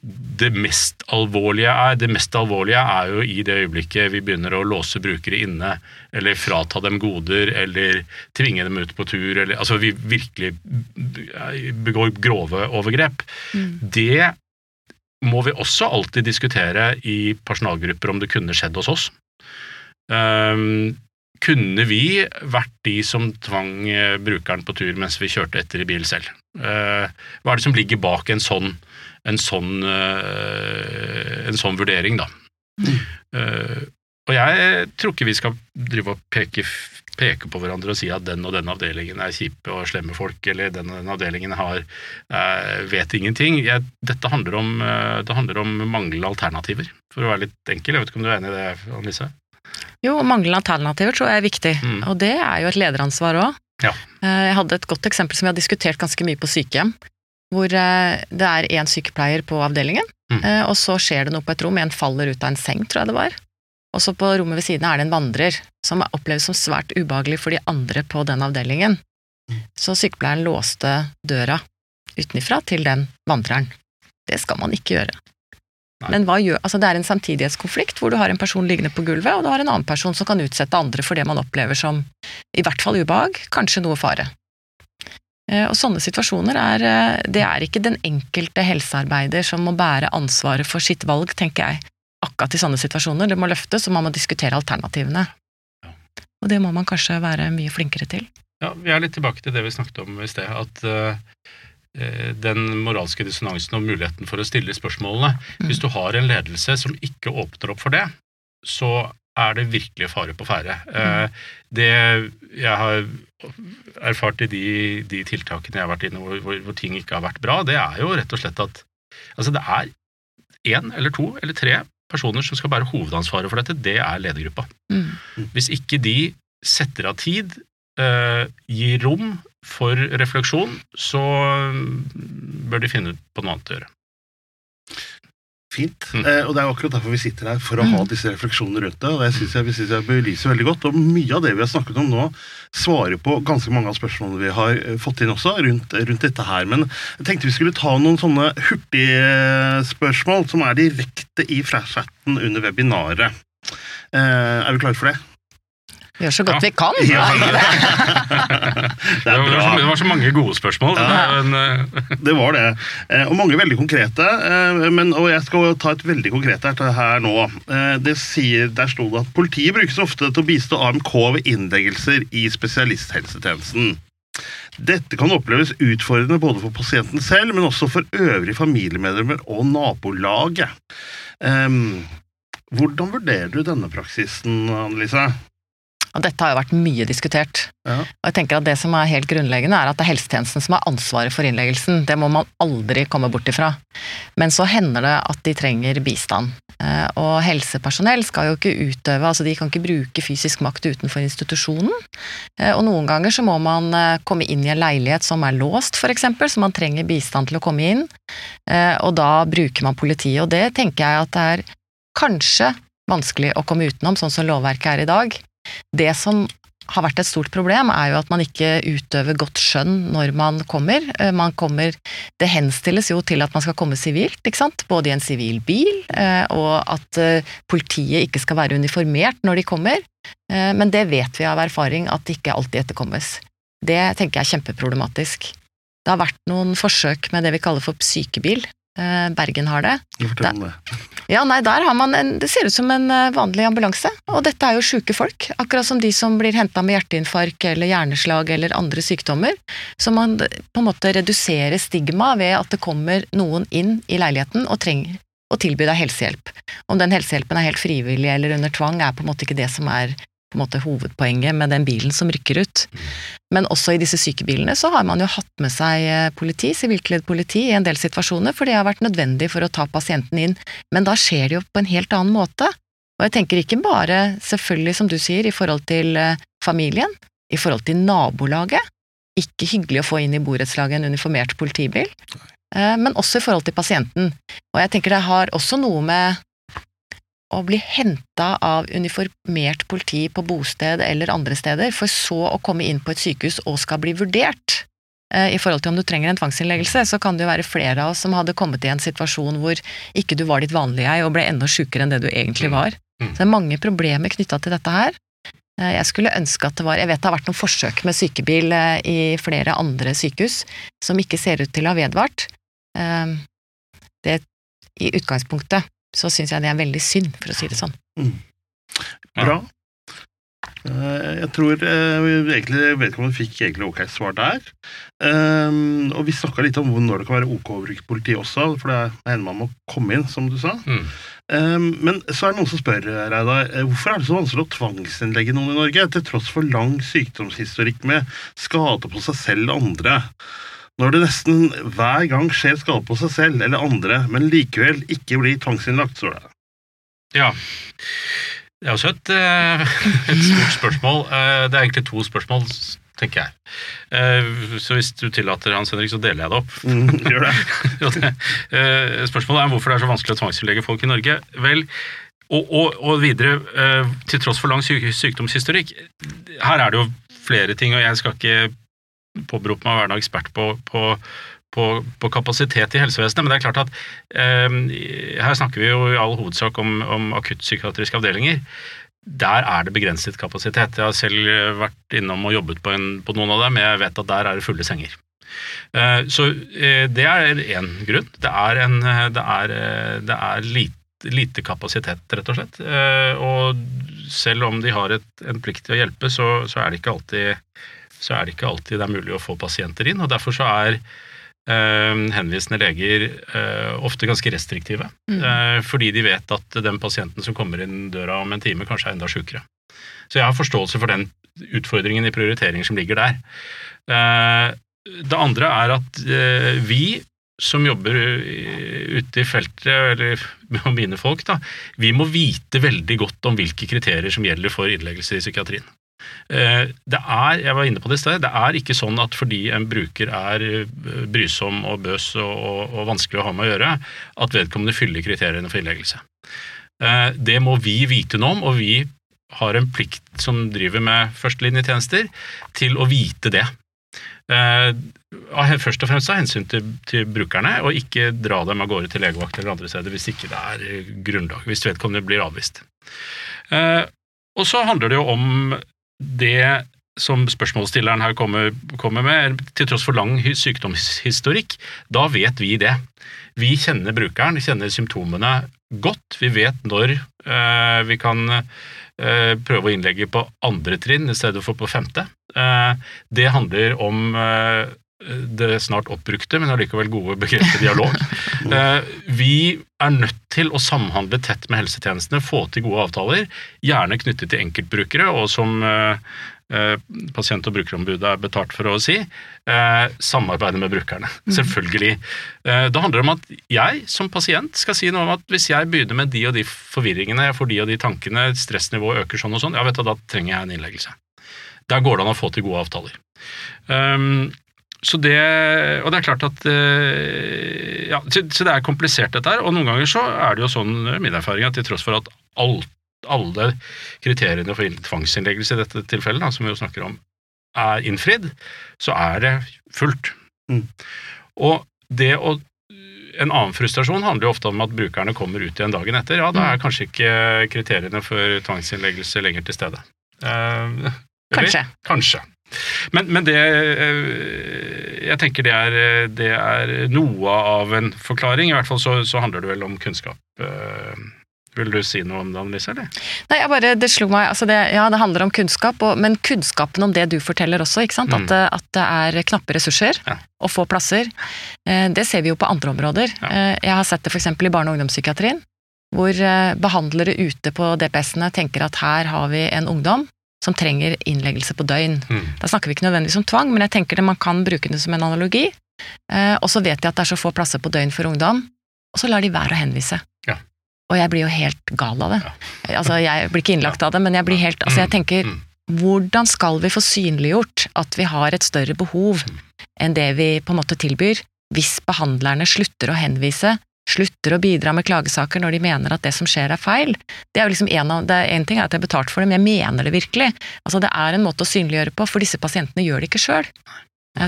Speaker 3: det mest alvorlige er. Det mest alvorlige er jo i det øyeblikket vi begynner å låse brukere inne, eller frata dem goder, eller tvinge dem ut på tur, eller altså vi virkelig begår grove overgrep. Det må vi også alltid diskutere i personalgrupper om det kunne skjedd hos oss. Um, kunne vi vært de som tvang eh, brukeren på tur mens vi kjørte etter i bil selv? Uh, hva er det som ligger bak en sånn, en sånn, eh, en sånn vurdering, da? Mm. og jeg tror ikke vi skal drive og peke, peke på hverandre og si at den og den avdelingen er kjipe og slemme folk, eller den og den avdelingen har, eh, vet ingenting. Jeg, dette handler om, eh, det handler om manglende alternativer, for å være litt enkel. Jeg vet ikke om du er enig i det, Annelise?
Speaker 2: Jo, manglende alternativer tror jeg er viktig,
Speaker 3: Mm.
Speaker 2: og det er jo et lederansvar òg.
Speaker 3: Ja.
Speaker 2: Jeg hadde et godt eksempel som vi har diskutert ganske mye på sykehjem, hvor eh, det er én sykepleier på avdelingen,
Speaker 3: Mm.
Speaker 2: eh, og så skjer det noe på et rom, en faller ut av en seng, tror jeg det var. og så på rommet ved siden er det en vandrer, som oppleves som svært ubehagelig for de andre på den avdelingen. Så sykepleieren låste døra utenifra til den vandreren. Det skal man ikke gjøre.
Speaker 3: Nei.
Speaker 2: Men hva gjør, altså det er en samtidighetskonflikt hvor du har en person liggende på gulvet, og du har en annen person som kan utsette andre for det man opplever som i hvert fall ubehag, kanskje noe fare. Eh, Og sånne situasjoner er eh, Det er ikke den enkelte helsearbeider som må bære ansvaret for sitt valg, tenker jeg. Akkurat i sånne situasjoner. Det må løftes, og man må diskutere alternativene.
Speaker 3: Ja.
Speaker 2: Og det må man kanskje være mye flinkere til.
Speaker 3: Ja, Vi er litt tilbake til det vi snakket om i sted. At eh, den moralske dissonansen og muligheten for å stille spørsmålene
Speaker 2: Mm.
Speaker 3: Hvis du har en ledelse som ikke åpner opp for det, så er det virkelig fare på ferde. Eh, Det jeg har erfart i de, de tiltakene jeg har vært inne hvor, hvor, hvor ting ikke har vært bra, det er jo rett og slett at altså det er én eller to eller tre personer som skal bære hovedansvaret for dette. Det er ledergruppa.
Speaker 2: Mm.
Speaker 3: Hvis ikke de setter av tid, eh, gir rom for refleksjon, så mm, bør de finne ut på noe annet å gjøre.
Speaker 1: Fint.
Speaker 3: Mm.
Speaker 1: Eh, og det er jo akkurat derfor vi sitter her, for å ha disse refleksjonene rundt det. Og det syns jeg, synes jeg belyser veldig godt. Og mye av det vi har snakket om nå, svarer på ganske mange av spørsmålene vi har eh, fått inn også, rundt, rundt dette her. Men jeg tenkte vi skulle ta noen sånne hurtigspørsmål som er direkte i flashchatten under webinaret. Eh, er vi klare for det?
Speaker 2: Gjør så godt
Speaker 3: Ja.
Speaker 2: vi kan.
Speaker 1: Ja.
Speaker 3: Det,
Speaker 1: Det
Speaker 3: var så, det var så mange gode spørsmål. Ja. det eh,
Speaker 1: Det var det. Eh, Og mange veldig konkrete. eh, Men, og jeg skal ta et veldig konkret her, her nå. Det sier, der sto det at politiet brukes ofte til å bistå AMK ved innleggelser i spesialisthelsetjenesten. Dette kan oppleves utfordrende både for pasienten selv, men også for øvrige familiemedlemmer og nabolaget. Um, hvordan vurderer du denne praksisen, Annelise?
Speaker 2: Og dette har jo vært mye diskutert.
Speaker 1: Ja.
Speaker 2: Og jeg tenker at Det som er helt grunnleggende, er at det er helsetjenesten som har ansvaret for innleggelsen. Det må man aldri komme bort ifra. Men så hender det at de trenger bistand. Eh, Og helsepersonell skal jo ikke utøve, altså de kan ikke bruke fysisk makt utenfor institusjonen. Eh, Og noen ganger så må man eh, komme inn i en leilighet som er låst, f.eks., så man trenger bistand til å komme inn. Og da bruker man politiet, og det tenker jeg at det er kanskje vanskelig å komme utenom, sånn som lovverket er i dag. Det som har vært et stort problem, er jo at man ikke utøver godt skjønn når man kommer. Eh, Man kommer det henstilles jo til at man skal komme sivilt, ikke sant? både i en sivil bil, eh, og at eh, politiet ikke skal være uniformert når de kommer. Men det vet vi av erfaring at det ikke alltid etterkommes. Det tenker jeg er kjempeproblematisk. Det har vært noen forsøk med det vi kaller for psykebil. Eh, Bergen har det.
Speaker 1: Fortell om det.
Speaker 2: Ja, nei, der har man en, Det ser ut som en eh, vanlig ambulanse, og dette er jo sjuke folk. Akkurat som de som blir henta med hjerteinfarkt eller hjerneslag eller andre sykdommer. Så man på en måte reduserer stigma ved at det kommer noen inn i leiligheten og trenger å tilby deg helsehjelp. Om den helsehjelpen er helt frivillig eller under tvang, er på en måte ikke det som er måte hovedpoenget med den bilen som rykker ut. Men også i disse sykebilene så har man jo hatt med seg eh, politi, sivilkledd politi, i en del situasjoner, for det har vært nødvendig for å ta pasienten inn men da skjer det jo på en helt annen måte. Og jeg tenker ikke bare, selvfølgelig som du sier, i forhold til eh, familien, i forhold til nabolaget. Ikke hyggelig å få inn i borettslaget en uniformert politibil, eh, men også i forhold til pasienten. Og jeg tenker det har også noe med å bli henta av uniformert politi på bosted eller andre steder, for så å komme inn på et sykehus og skal bli vurdert. Eh, I forhold til om du trenger en tvangsinnleggelse, så kan det jo være flere av oss som hadde kommet i en situasjon hvor ikke du var ditt vanlige jeg og ble enda sjukere enn det du egentlig var.
Speaker 3: Mm.
Speaker 2: Så det er mange problemer knytta til dette her. Eh, Jeg skulle ønske at det var Jeg vet det har vært noen forsøk med sykebil eh, i flere andre sykehus som ikke ser ut til å ha vedvart. Det, I utgangspunktet så syns jeg det er veldig synd, for å si det sånn.
Speaker 1: Bra. Eh, Jeg tror egentlig, jeg vet ikke om du fikk egentlig ok svar der. Um, og vi snakka litt om når det kan være ok å bruke politi også, for det hender man må komme inn, som du sa.
Speaker 3: mm.
Speaker 1: Um, men så er det noen som spør, Reidar, eh, hvorfor er det så vanskelig å tvangsinnlegge noen i Norge, til tross for lang sykdomshistorikk med skade på seg selv og andre? Når det nesten hver gang skjer skade på seg selv eller andre, men likevel ikke blir tvangsinnlagt, står det.
Speaker 3: Ja. Det er også et, eh, et stort spørsmål. Eh, Det er egentlig to spørsmål, tenker jeg. Eh, Så hvis du tillater, Hans Henrik, så deler jeg det opp.
Speaker 1: Mm, gjør det.
Speaker 3: Spørsmålet er hvorfor det er så vanskelig å tvangsinnlegge folk i Norge. Vel, Og, og, og videre, til tross for lang syk sykdomshistorikk, her er det jo flere ting, og jeg skal ikke påberope meg å være ekspert på, på, på, på, kapasitet i helsevesenet, men det er klart at eh, her snakker vi jo i all hovedsak om, om akuttpsykiatriske avdelinger. Der er det begrenset kapasitet. Jeg har selv vært innom og jobbet på, en, på noen av dem, jeg vet at der er det fulle senger. Eh, så eh, det er én grunn. Det er, en, det er, det er lite, lite, kapasitet, rett og slett. Og selv om de har et, en plikt til å hjelpe, så, så, er det ikke alltid så er det ikke alltid det er mulig å få pasienter inn. og Derfor så er eh, henvisende leger eh, ofte ganske restriktive. Mm. Eh, fordi de vet at den pasienten som kommer inn døra om en time, kanskje er enda sjukere. Så jeg har forståelse for den utfordringen i prioritering som ligger der. Det andre er at vi som jobber ute i feltet, eller mine folk, da, vi må vite veldig godt om hvilke kriterier som gjelder for innleggelse i psykiatrien. Eh, det er jeg var inne på det i sted, det er ikke sånn at fordi en bruker er eh, brysom og bøs og, og, og, vanskelig å ha med å gjøre, at vedkommende fyller kriteriene for innleggelse. Eh, det må vi vite noe om, og vi har en plikt som driver med førstelinjetjenester, til å vite det. Først og fremst av hensyn til, til, brukerne, og ikke dra dem av gårde til legevakt eller andre steder hvis ikke det er grunnlag, hvis vedkommende blir avvist. Og så handler det jo om det som spørsmålsstilleren her kommer, kommer, med, til tross for lang sykdomshistorikk, da vet vi det. Vi kjenner brukeren, kjenner symptomene godt. Vi vet når øh, vi kan øh, prøve å innlegge på andre trinn i stedet for på femte. Uh, det handler om det snart oppbrukte, men allikevel gode begrepet dialog. Uh, vi er nødt til å samhandle tett med helsetjenestene, få til gode avtaler, gjerne knyttet til enkeltbrukere, og som Eh, pasient- og brukerombudet er betalt for å si, eh, samarbeide med brukerne. Selvfølgelig. Selvfølgelig. handler det om at jeg som pasient skal si noe om at hvis jeg begynner med de og de forvirringene, jeg får de og de tankene, stressnivået øker sånn og sånn, ja vet du, da trenger jeg en innleggelse. Der går det an å få til gode avtaler. Um, så det, og det er klart at ja, så, det er komplisert dette her, og noen ganger så er det jo sånn, min erfaring, at til tross for at alt alle kriteriene for tvangsinnleggelse i dette tilfellet, da, som vi jo snakker om, er innfridd, så er det fullt. Mm. Og det å en annen frustrasjon handler jo ofte om at brukerne kommer ut igjen dagen etter. Ja, da er mm. kanskje ikke kriteriene for tvangsinnleggelse lenger til stede.
Speaker 2: Eh, kanskje.
Speaker 3: Kanskje. Men, men, det eh, Jeg tenker det er, det er, noe av en forklaring. I hvert fall så, så handler det vel om kunnskap. Eh, vil du si noe om det, Annelise? eller?
Speaker 2: Nei, jeg bare, det slo meg, altså det, Ja, det handler om kunnskap, og, men kunnskapen om det du forteller også. ikke sant? Mm. At, at, det er knappe ressurser ja. og få plasser. Eh, det ser vi jo på andre områder. Ja. Eh, jeg har sett det f.eks. i barne- og ungdomspsykiatrien. Hvor eh, behandlere ute på DPS-ene tenker at her har vi en ungdom som trenger innleggelse på døgn. Mm. Da snakker vi ikke nødvendigvis om tvang, men jeg tenker det man kan bruke det som en analogi. Og så vet de at det er så få plasser på døgn for ungdom, og så lar de være å henvise. Ja. Og jeg blir jo helt gal av det. Altså, jeg blir ikke innlagt av det, men jeg blir helt Altså, jeg tenker mm. hvordan skal vi få synliggjort at vi har et større behov enn det vi på en måte tilbyr, hvis behandlerne slutter å henvise, slutter å bidra med klagesaker når de mener at det som skjer er feil. Det er jo liksom en, av, det er en ting er at jeg har betalt for det, men jeg mener det virkelig. Altså Det er en måte å synliggjøre på, for disse pasientene gjør det ikke sjøl.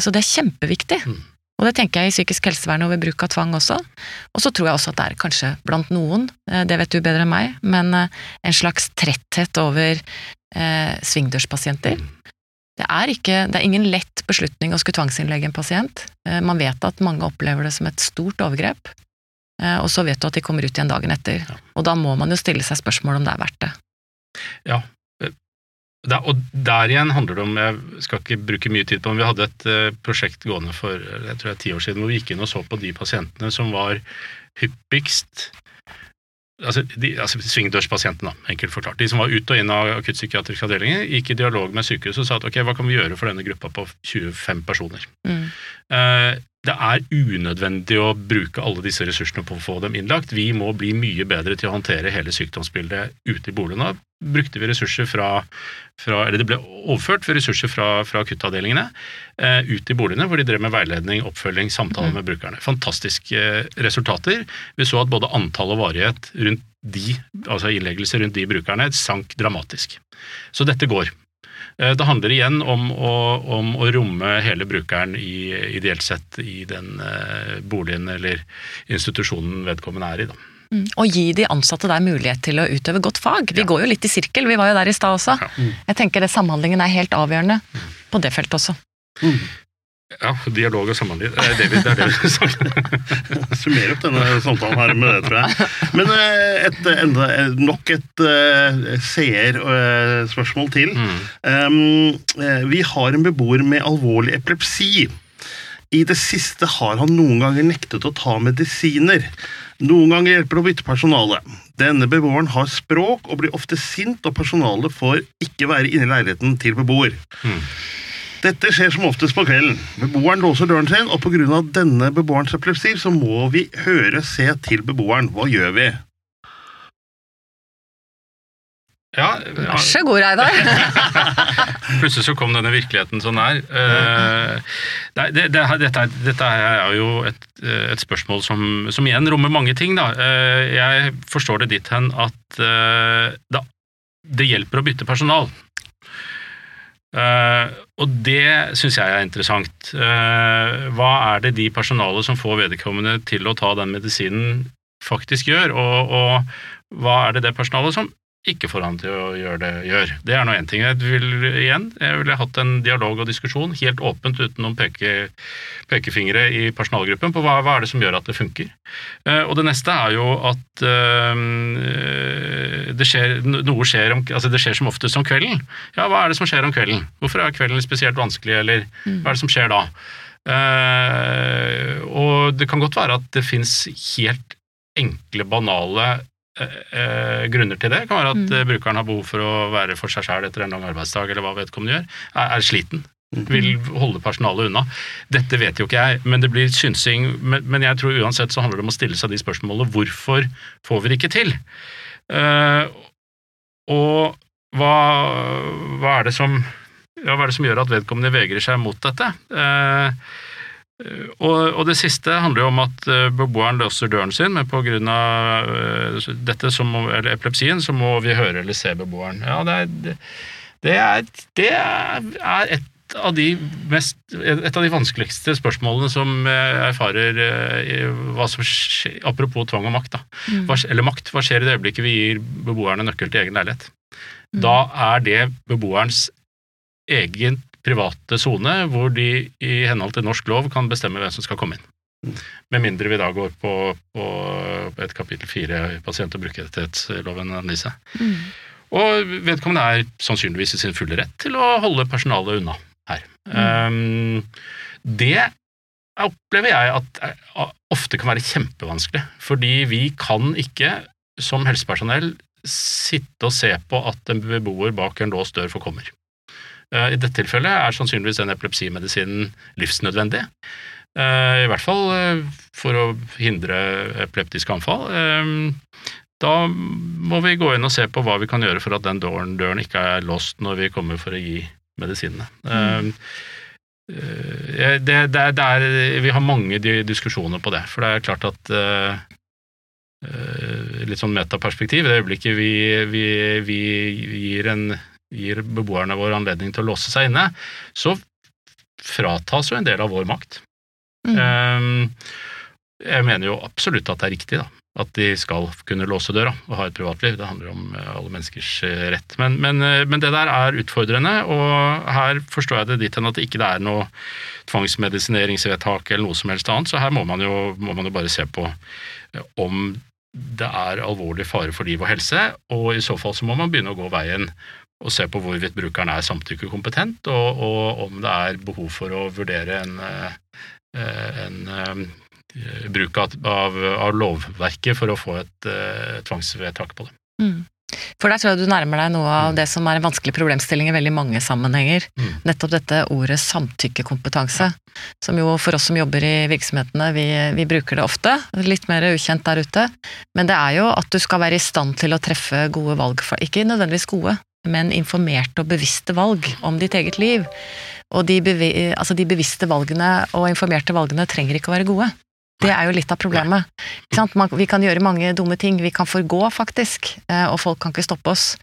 Speaker 2: Så det er kjempeviktig. Mm. Og det tenker jeg i psykisk helsevern og ved bruk av tvang også. Og så tror jeg også at det er kanskje blant noen, eh, det vet du bedre enn meg, men eh, en slags tretthet over eh, svingdørspasienter. Det er, ikke, det er ingen lett beslutning å skulle tvangsinnlegge en pasient. Eh, man vet at mange opplever det som et stort overgrep, eh, og så vet du at de kommer ut igjen dagen etter. Ja. Og da må man jo stille seg spørsmål om det er verdt det.
Speaker 3: Ja, der, og der igjen handler det om Jeg skal ikke bruke mye tid på men vi hadde et uh, prosjekt gående for jeg tror det er ti år siden hvor vi gikk inn og så på de pasientene som var hyppigst altså, de, altså Svingdørspasientene, enkelt forklart. De som var ut og inn av akuttpsykiatriske avdelinger, gikk i dialog med sykehuset og sa at ok, hva kan vi gjøre for denne gruppa på 25 personer. Mm. Uh, det er unødvendig å bruke alle disse ressursene på å få dem innlagt. Vi må bli mye bedre til å håndtere hele sykdomsbildet ute i boligene. Brukte vi ressurser fra, fra eller Det ble overført ressurser fra, fra akuttavdelingene eh, ut i boligene, hvor de drev med veiledning, oppfølging, samtaler med brukerne. Fantastiske eh, resultater. Vi så at både antall og varighet rundt de, altså innleggelser rundt de brukerne sank dramatisk. Så dette går. Eh, det handler igjen om å, om å, romme hele brukeren i, ideelt sett i den uh, boligen eller institusjonen vedkommende er i. Da.
Speaker 2: Mm. Og gi de ansatte der mulighet til å utøve godt fag. Vi ja. går jo litt i sirkel, vi var jo der i stad også. Ja. Mm. Jeg tenker det Samhandlingen er helt avgjørende mm. på det feltet også.
Speaker 3: Ja, dialog og samhandling. Det er det vi, det er det vi
Speaker 1: snakker Summer opp denne samtalen her med det, tror jeg. Men eh, et, enda, eh, nok et seerspørsmål til. Mm. Um, vi har en beboer med alvorlig epilepsi. I det siste har han noen ganger nektet å ta medisiner. Noen ganger hjelper det å bytte personale. Denne beboeren har språk og blir ofte sint, og personalet får ikke være inne i leiligheten til beboer. Mm. Dette skjer som oftest på kvelden. Beboeren låser døren sin, og pga. denne beboerens epilepsi så må vi høre se til beboeren. Hva gjør vi?
Speaker 3: Ja,
Speaker 2: Vær så god, Reidar.
Speaker 3: Plutselig så kom denne virkeligheten sånn her. Uh, det, det, dette, dette, er jo et, et spørsmål som, som, igjen rommer mange ting. Da. Uh, jeg forstår det dit hen at uh, da, det hjelper å bytte personal. Uh, og det syns jeg er interessant. Uh, hva er det de personalet som får vedkommende til å ta den medisinen, faktisk gjør? Og, og hva er det det personalet som ikke får han til å gjøre det, gjør. Det er nå én ting. Jeg vil igjen, jeg ville hatt en dialog og diskusjon, helt åpent uten noen peke, pekefingre i personalgruppen, på hva, hva, er det som gjør at det funker. Uh, og det neste er jo at uh, det, skjer, noe skjer om, altså det skjer som oftest om kvelden. Ja, hva er det som skjer om kvelden? Hvorfor er kvelden spesielt vanskelig, eller hva er det som skjer da? Uh, og det kan godt være at det fins helt enkle, banale eh, grunner til det. Det kan være at mm. Eh, brukeren har behov for å være for seg sjæl etter en lang arbeidsdag, eller hva vedkommende gjør. Er, er sliten. Mm. Vil holde personalet unna. Dette vet jo ikke jeg, men det blir synsing. Men, men, jeg tror uansett så handler det om å stille seg de spørsmålene. Hvorfor får vi det ikke til? Uh, og hva, hva, er det som, ja, hva er det som gjør at vedkommende vegrer seg mot dette? Uh, Eh, og, og, det siste handler jo om at eh, beboeren løser døren sin, men pga. Eh, dette som, eller epilepsien så må vi høre eller se beboeren. Ja, det er, det er, det er et av de mest, et av de vanskeligste spørsmålene som jeg erfarer hva som skjer, Apropos tvang og makt, da. Mm. Hva, eller makt. Hva skjer i det øyeblikket vi gir beboerne nøkkel til egen leilighet? Mm. Da er det beboerens egen private sone hvor de i henhold til norsk lov kan bestemme hvem som skal komme inn. Med mindre vi da går på, på et kapittel fire i pasient- og brukerrettighetsloven. Mm. Og vedkommende er sannsynligvis i sin fulle rett til å holde personalet unna her. Mm. Um, det opplever jeg at eh, ofte kan være kjempevanskelig, fordi vi kan ikke som helsepersonell sitte og se på at en beboer bak en låst dør forkommer. Eh, I dette tilfellet er sannsynligvis den epilepsimedisinen livsnødvendig. Eh, I hvert fall eh, for å hindre epileptiske anfall. Da må vi gå inn og se på hva vi kan gjøre for at den døren, døren ikke er låst når vi kommer for å gi medisinene. Mm. Det, det, det er, vi har mange diskusjoner på det, for det er klart at Litt sånn metaperspektiv. I det øyeblikket vi, vi, vi gir en gir beboerne våre anledning til å låse seg inne, så fratas jo en del av vår makt. Mm. Ehm, jeg mener jo absolutt at det er riktig, da. At de skal kunne låse døra og ha et privatliv. Det handler om eh, alle menneskers eh, rett. Men, men, eh, men det der er utfordrende, og her forstår jeg det dit hen at det ikke er noe tvangsmedisineringsvedtak eller noe som helst annet, så her må man jo, må man jo bare se på om det er alvorlig fare for liv og helse, og i så fall så må man begynne å gå veien og se på hvorvidt brukeren er samtykkekompetent, og, og, om det er behov for å vurdere en, eh, en, eh, bruk av, av, lovverket for å få et uh, tvangsvedtak på det. Mm.
Speaker 2: For der tror jeg du nærmer deg noe av det som er en vanskelig problemstilling i veldig mange sammenhenger.
Speaker 3: Mm.
Speaker 2: Nettopp dette ordet samtykkekompetanse. Som jo for oss som jobber i virksomhetene, vi, vi bruker det ofte. Litt mer ukjent der ute. Men det er jo at du skal være i stand til å treffe gode valg. For, ikke nødvendigvis gode, men informerte og bevisste valg om ditt eget liv. Og de, altså de bevisste valgene og informerte valgene trenger ikke å være gode. Det er jo litt av problemet. Man, vi kan gjøre mange dumme ting. Vi kan forgå, faktisk, eh, og folk kan ikke stoppe oss.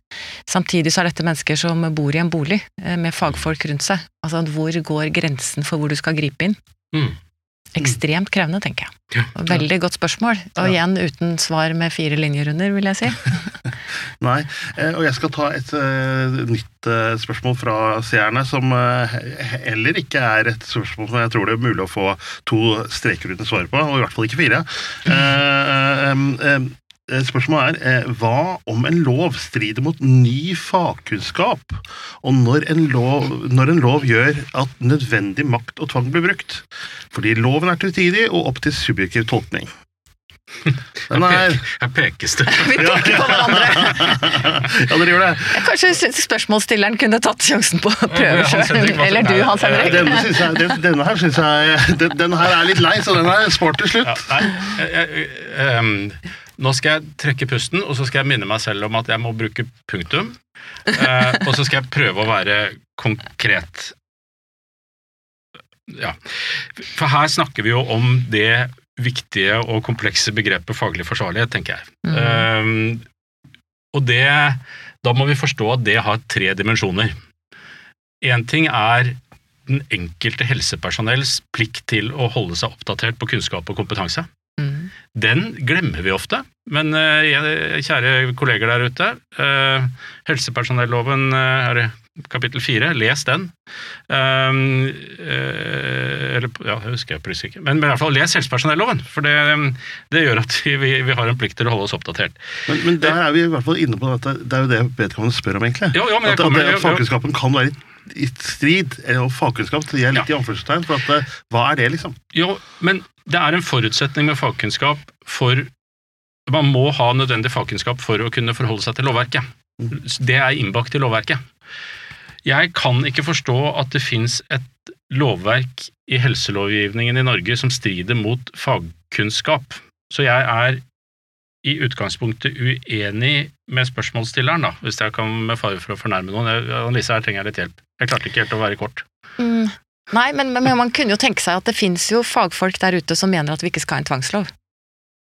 Speaker 2: Samtidig så er dette mennesker som bor i en bolig eh, med fagfolk rundt seg. Altså, hvor går grensen for hvor du skal gripe inn?
Speaker 3: Mm.
Speaker 2: Ekstremt krevende, tenker jeg.
Speaker 3: Ja.
Speaker 2: Veldig godt spørsmål. Og igjen uten svar med fire linjer under, vil jeg si.
Speaker 1: Nei, eh, og jeg skal ta et eh, nytt eh, spørsmål fra seerne, som heller ikke er et spørsmål som jeg tror det er mulig å få to streker uten svar på, og i hvert fall ikke fire. Eh, Spørsmålet er eh, hva om en lov strider mot ny fagkunnskap, og når en, lov, når en lov gjør at nødvendig makt og tvang blir brukt? Fordi loven er tutidig og opp til subjektiv tolkning. Den er
Speaker 3: Her pekes det.
Speaker 2: Vi peker på hverandre.
Speaker 1: Ja, dere gjør det.
Speaker 2: Kanskje spørsmålsstilleren kunne tatt sjansen på å prøve sjøl. Eller du, Hans Henrik.
Speaker 1: Denne, synes jeg, den, denne her synes jeg den, den her er litt lei, så den er spart til slutt.
Speaker 3: Ja, nei, jeg, jeg, ehm, nå skal jeg trekke pusten, og så skal jeg minne meg selv om at jeg må bruke punktum. Eh, og så skal jeg prøve å være konkret. Ja. For her snakker vi jo om det viktige og komplekse begrepet faglig forsvarlighet, tenker jeg.
Speaker 2: Mm.
Speaker 3: Ehm, og det Da må vi forstå at det har tre dimensjoner. Én ting er den enkelte helsepersonells plikt til å holde seg oppdatert på kunnskap og kompetanse. Den glemmer vi ofte, men eh, kjære kolleger der ute, eh, helsepersonelloven eh, er kapittel fire, les den. Um, eller, ja, det husker jeg plutselig ikke, men, i hvert fall les helsepersonelloven, for det, det gjør at vi, vi har en plikt til å holde oss oppdatert.
Speaker 1: Men, men der er vi i hvert fall inne på at Det er jo det vedkommende spør om, egentlig.
Speaker 3: Jo, jo, men
Speaker 1: at,
Speaker 3: kommer-
Speaker 1: at,
Speaker 3: jo.
Speaker 1: fagkunnskapen kan være i, strid, eller fagkunnskap det er litt i anførselstegn, for at, hva er det, liksom?
Speaker 3: Jo, men det er en forutsetning med fagkunnskap for Man må ha nødvendig fagkunnskap for å kunne forholde seg til lovverket. Det er innbakt i lovverket. Jeg kan ikke forstå at det fins et lovverk i helselovgivningen i Norge som strider mot fagkunnskap. Så jeg er i utgangspunktet uenig med spørsmålsstilleren, da, hvis jeg kan med fare for å fornærme noen. Annelise, her trenger jeg litt hjelp. Jeg klarte ikke helt å være kort.
Speaker 2: Mm. Nei, men, men man kunne jo tenke seg at det fins jo fagfolk der ute som mener at vi ikke skal ha en tvangslov.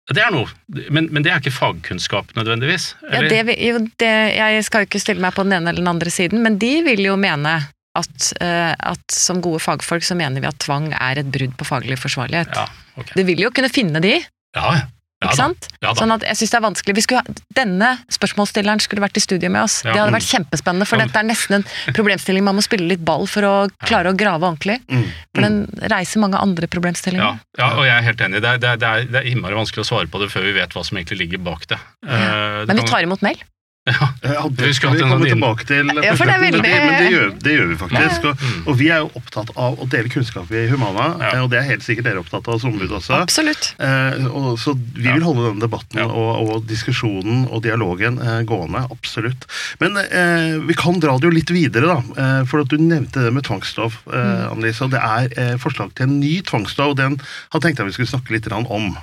Speaker 3: Det er noe, men, men det er ikke fagkunnskap nødvendigvis.
Speaker 2: Ja, det, jo, det, jeg skal jo ikke stille meg på den ene eller den andre siden, men de vil jo mene at, eh, at som gode fagfolk så mener vi at tvang er et brudd på faglig forsvarlighet.
Speaker 3: Ja, okay.
Speaker 2: Det vil jo kunne finne de,
Speaker 3: Ja, ja.
Speaker 2: Ikke
Speaker 3: ja,
Speaker 2: sant?
Speaker 3: Ja.
Speaker 2: Sånn at jeg synes det er vanskelig. Vi skulle, ha- denne spørsmålsstilleren skulle vært i studio med oss.
Speaker 3: Ja.
Speaker 2: Det hadde vært kjempespennende, for dette er nesten en problemstilling man må spille litt ball for å klare å grave ordentlig.
Speaker 1: Mm.
Speaker 2: For den reiser mange andre problemstillinger.
Speaker 3: ja, og jeg er helt enig. Det er, det, er, det, er, er innmari vanskelig å svare på det før vi vet hva som egentlig ligger bak det. Uh, det
Speaker 2: Men vi tar imot mail.
Speaker 1: Ja, det
Speaker 3: Vi skulle
Speaker 1: skal vi komme tilbake til.
Speaker 2: Ja, for det er veldig-
Speaker 1: men det, gjør, det gjør vi faktisk. Og,
Speaker 3: Mm.
Speaker 1: og vi er jo opptatt av å dele kunnskap i Humana,
Speaker 3: Ja.
Speaker 1: eh, og det er helt sikkert dere opptatt av som ombud også.
Speaker 2: Absolutt.
Speaker 1: Eh, og, så vi vil holde denne debatten og, og diskusjonen og dialogen eh, gående, absolutt. Men eh, vi kan dra det jo litt videre, da. Eh, for at du nevnte det med tvangslov, eh, Annelise. Og det er eh, forslag til en ny tvangslov, og den har tenkt jeg vi skulle snakke litt om.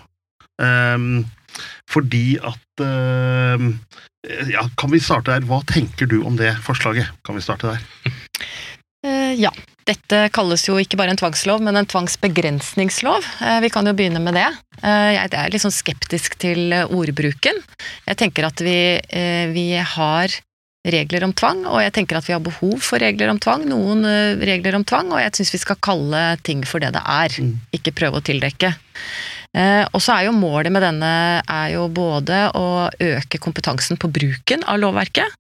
Speaker 1: Um, fordi at ehm, Ja, kan vi starte der? Hva tenker du om det forslaget? Kan vi starte der?
Speaker 2: Eh, ja. Dette kalles jo ikke bare en tvangslov, men en tvangsbegrensningslov. Eh, vi kan jo begynne med det. Eh, jeg er litt sånn skeptisk til eh, ordbruken. Jeg tenker at vi, eh, vi har regler om tvang, og jeg tenker at vi har behov for regler om tvang. Noen eh, regler om tvang, og jeg syns vi skal kalle ting for det det er,
Speaker 1: Mm.
Speaker 2: ikke prøve å tildekke. Eh, og så er jo målet med denne er jo både å øke kompetansen på bruken av lovverket,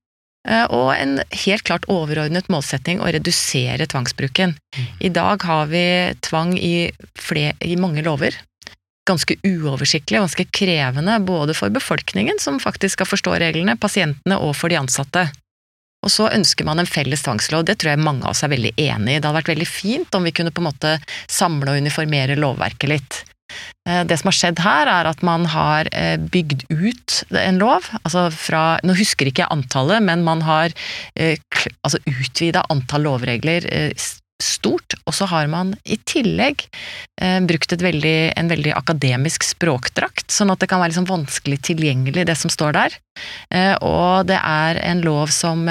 Speaker 2: eh, og en helt klart overordnet målsetting å redusere tvangsbruken. I dag har vi tvang i, flere, i mange lover. Ganske uoversiktlig, ganske krevende både for befolkningen, som faktisk skal forstå reglene, pasientene og for de ansatte. Og så ønsker man en felles tvangslov, det tror jeg mange av oss er veldig enig i. Det hadde vært veldig fint om vi kunne på en måte samle og uniformere lovverket litt. Eh, Det som har skjedd her, er at man har eh, bygd ut en lov. Altså fra, nå husker ikke jeg antallet, men man har eh, altså utvida antall lovregler stort. Og så har man i tillegg brukt veldig, en veldig akademisk språkdrakt, sånn at det kan være liksom vanskelig tilgjengelig, det som står der. Og det er en lov som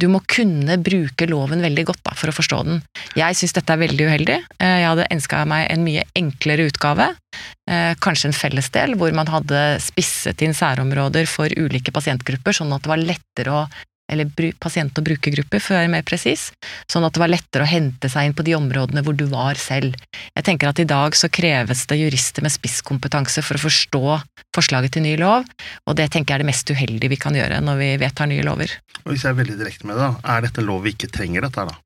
Speaker 2: du må kunne bruke loven veldig godt da, for å forstå den. Jeg syns dette er veldig uheldig. Eh, Jeg hadde ønska meg en mye enklere utgave. Eh, Kanskje en fellesdel hvor man hadde spisset inn særområder for ulike pasientgrupper, sånn at det var lettere å eller pasient- og brukergrupper, for å være mer presis, sånn at det var lettere å hente seg inn på de områdene hvor du var selv. Jeg tenker at i dag så kreves det jurister med spisskompetanse for å forstå forslaget til ny lov, og det tenker jeg er det mest uheldige vi kan gjøre når vi vedtar nye lover.
Speaker 1: Og hvis jeg er veldig direkte med det, er dette lov vi ikke trenger dette her, da?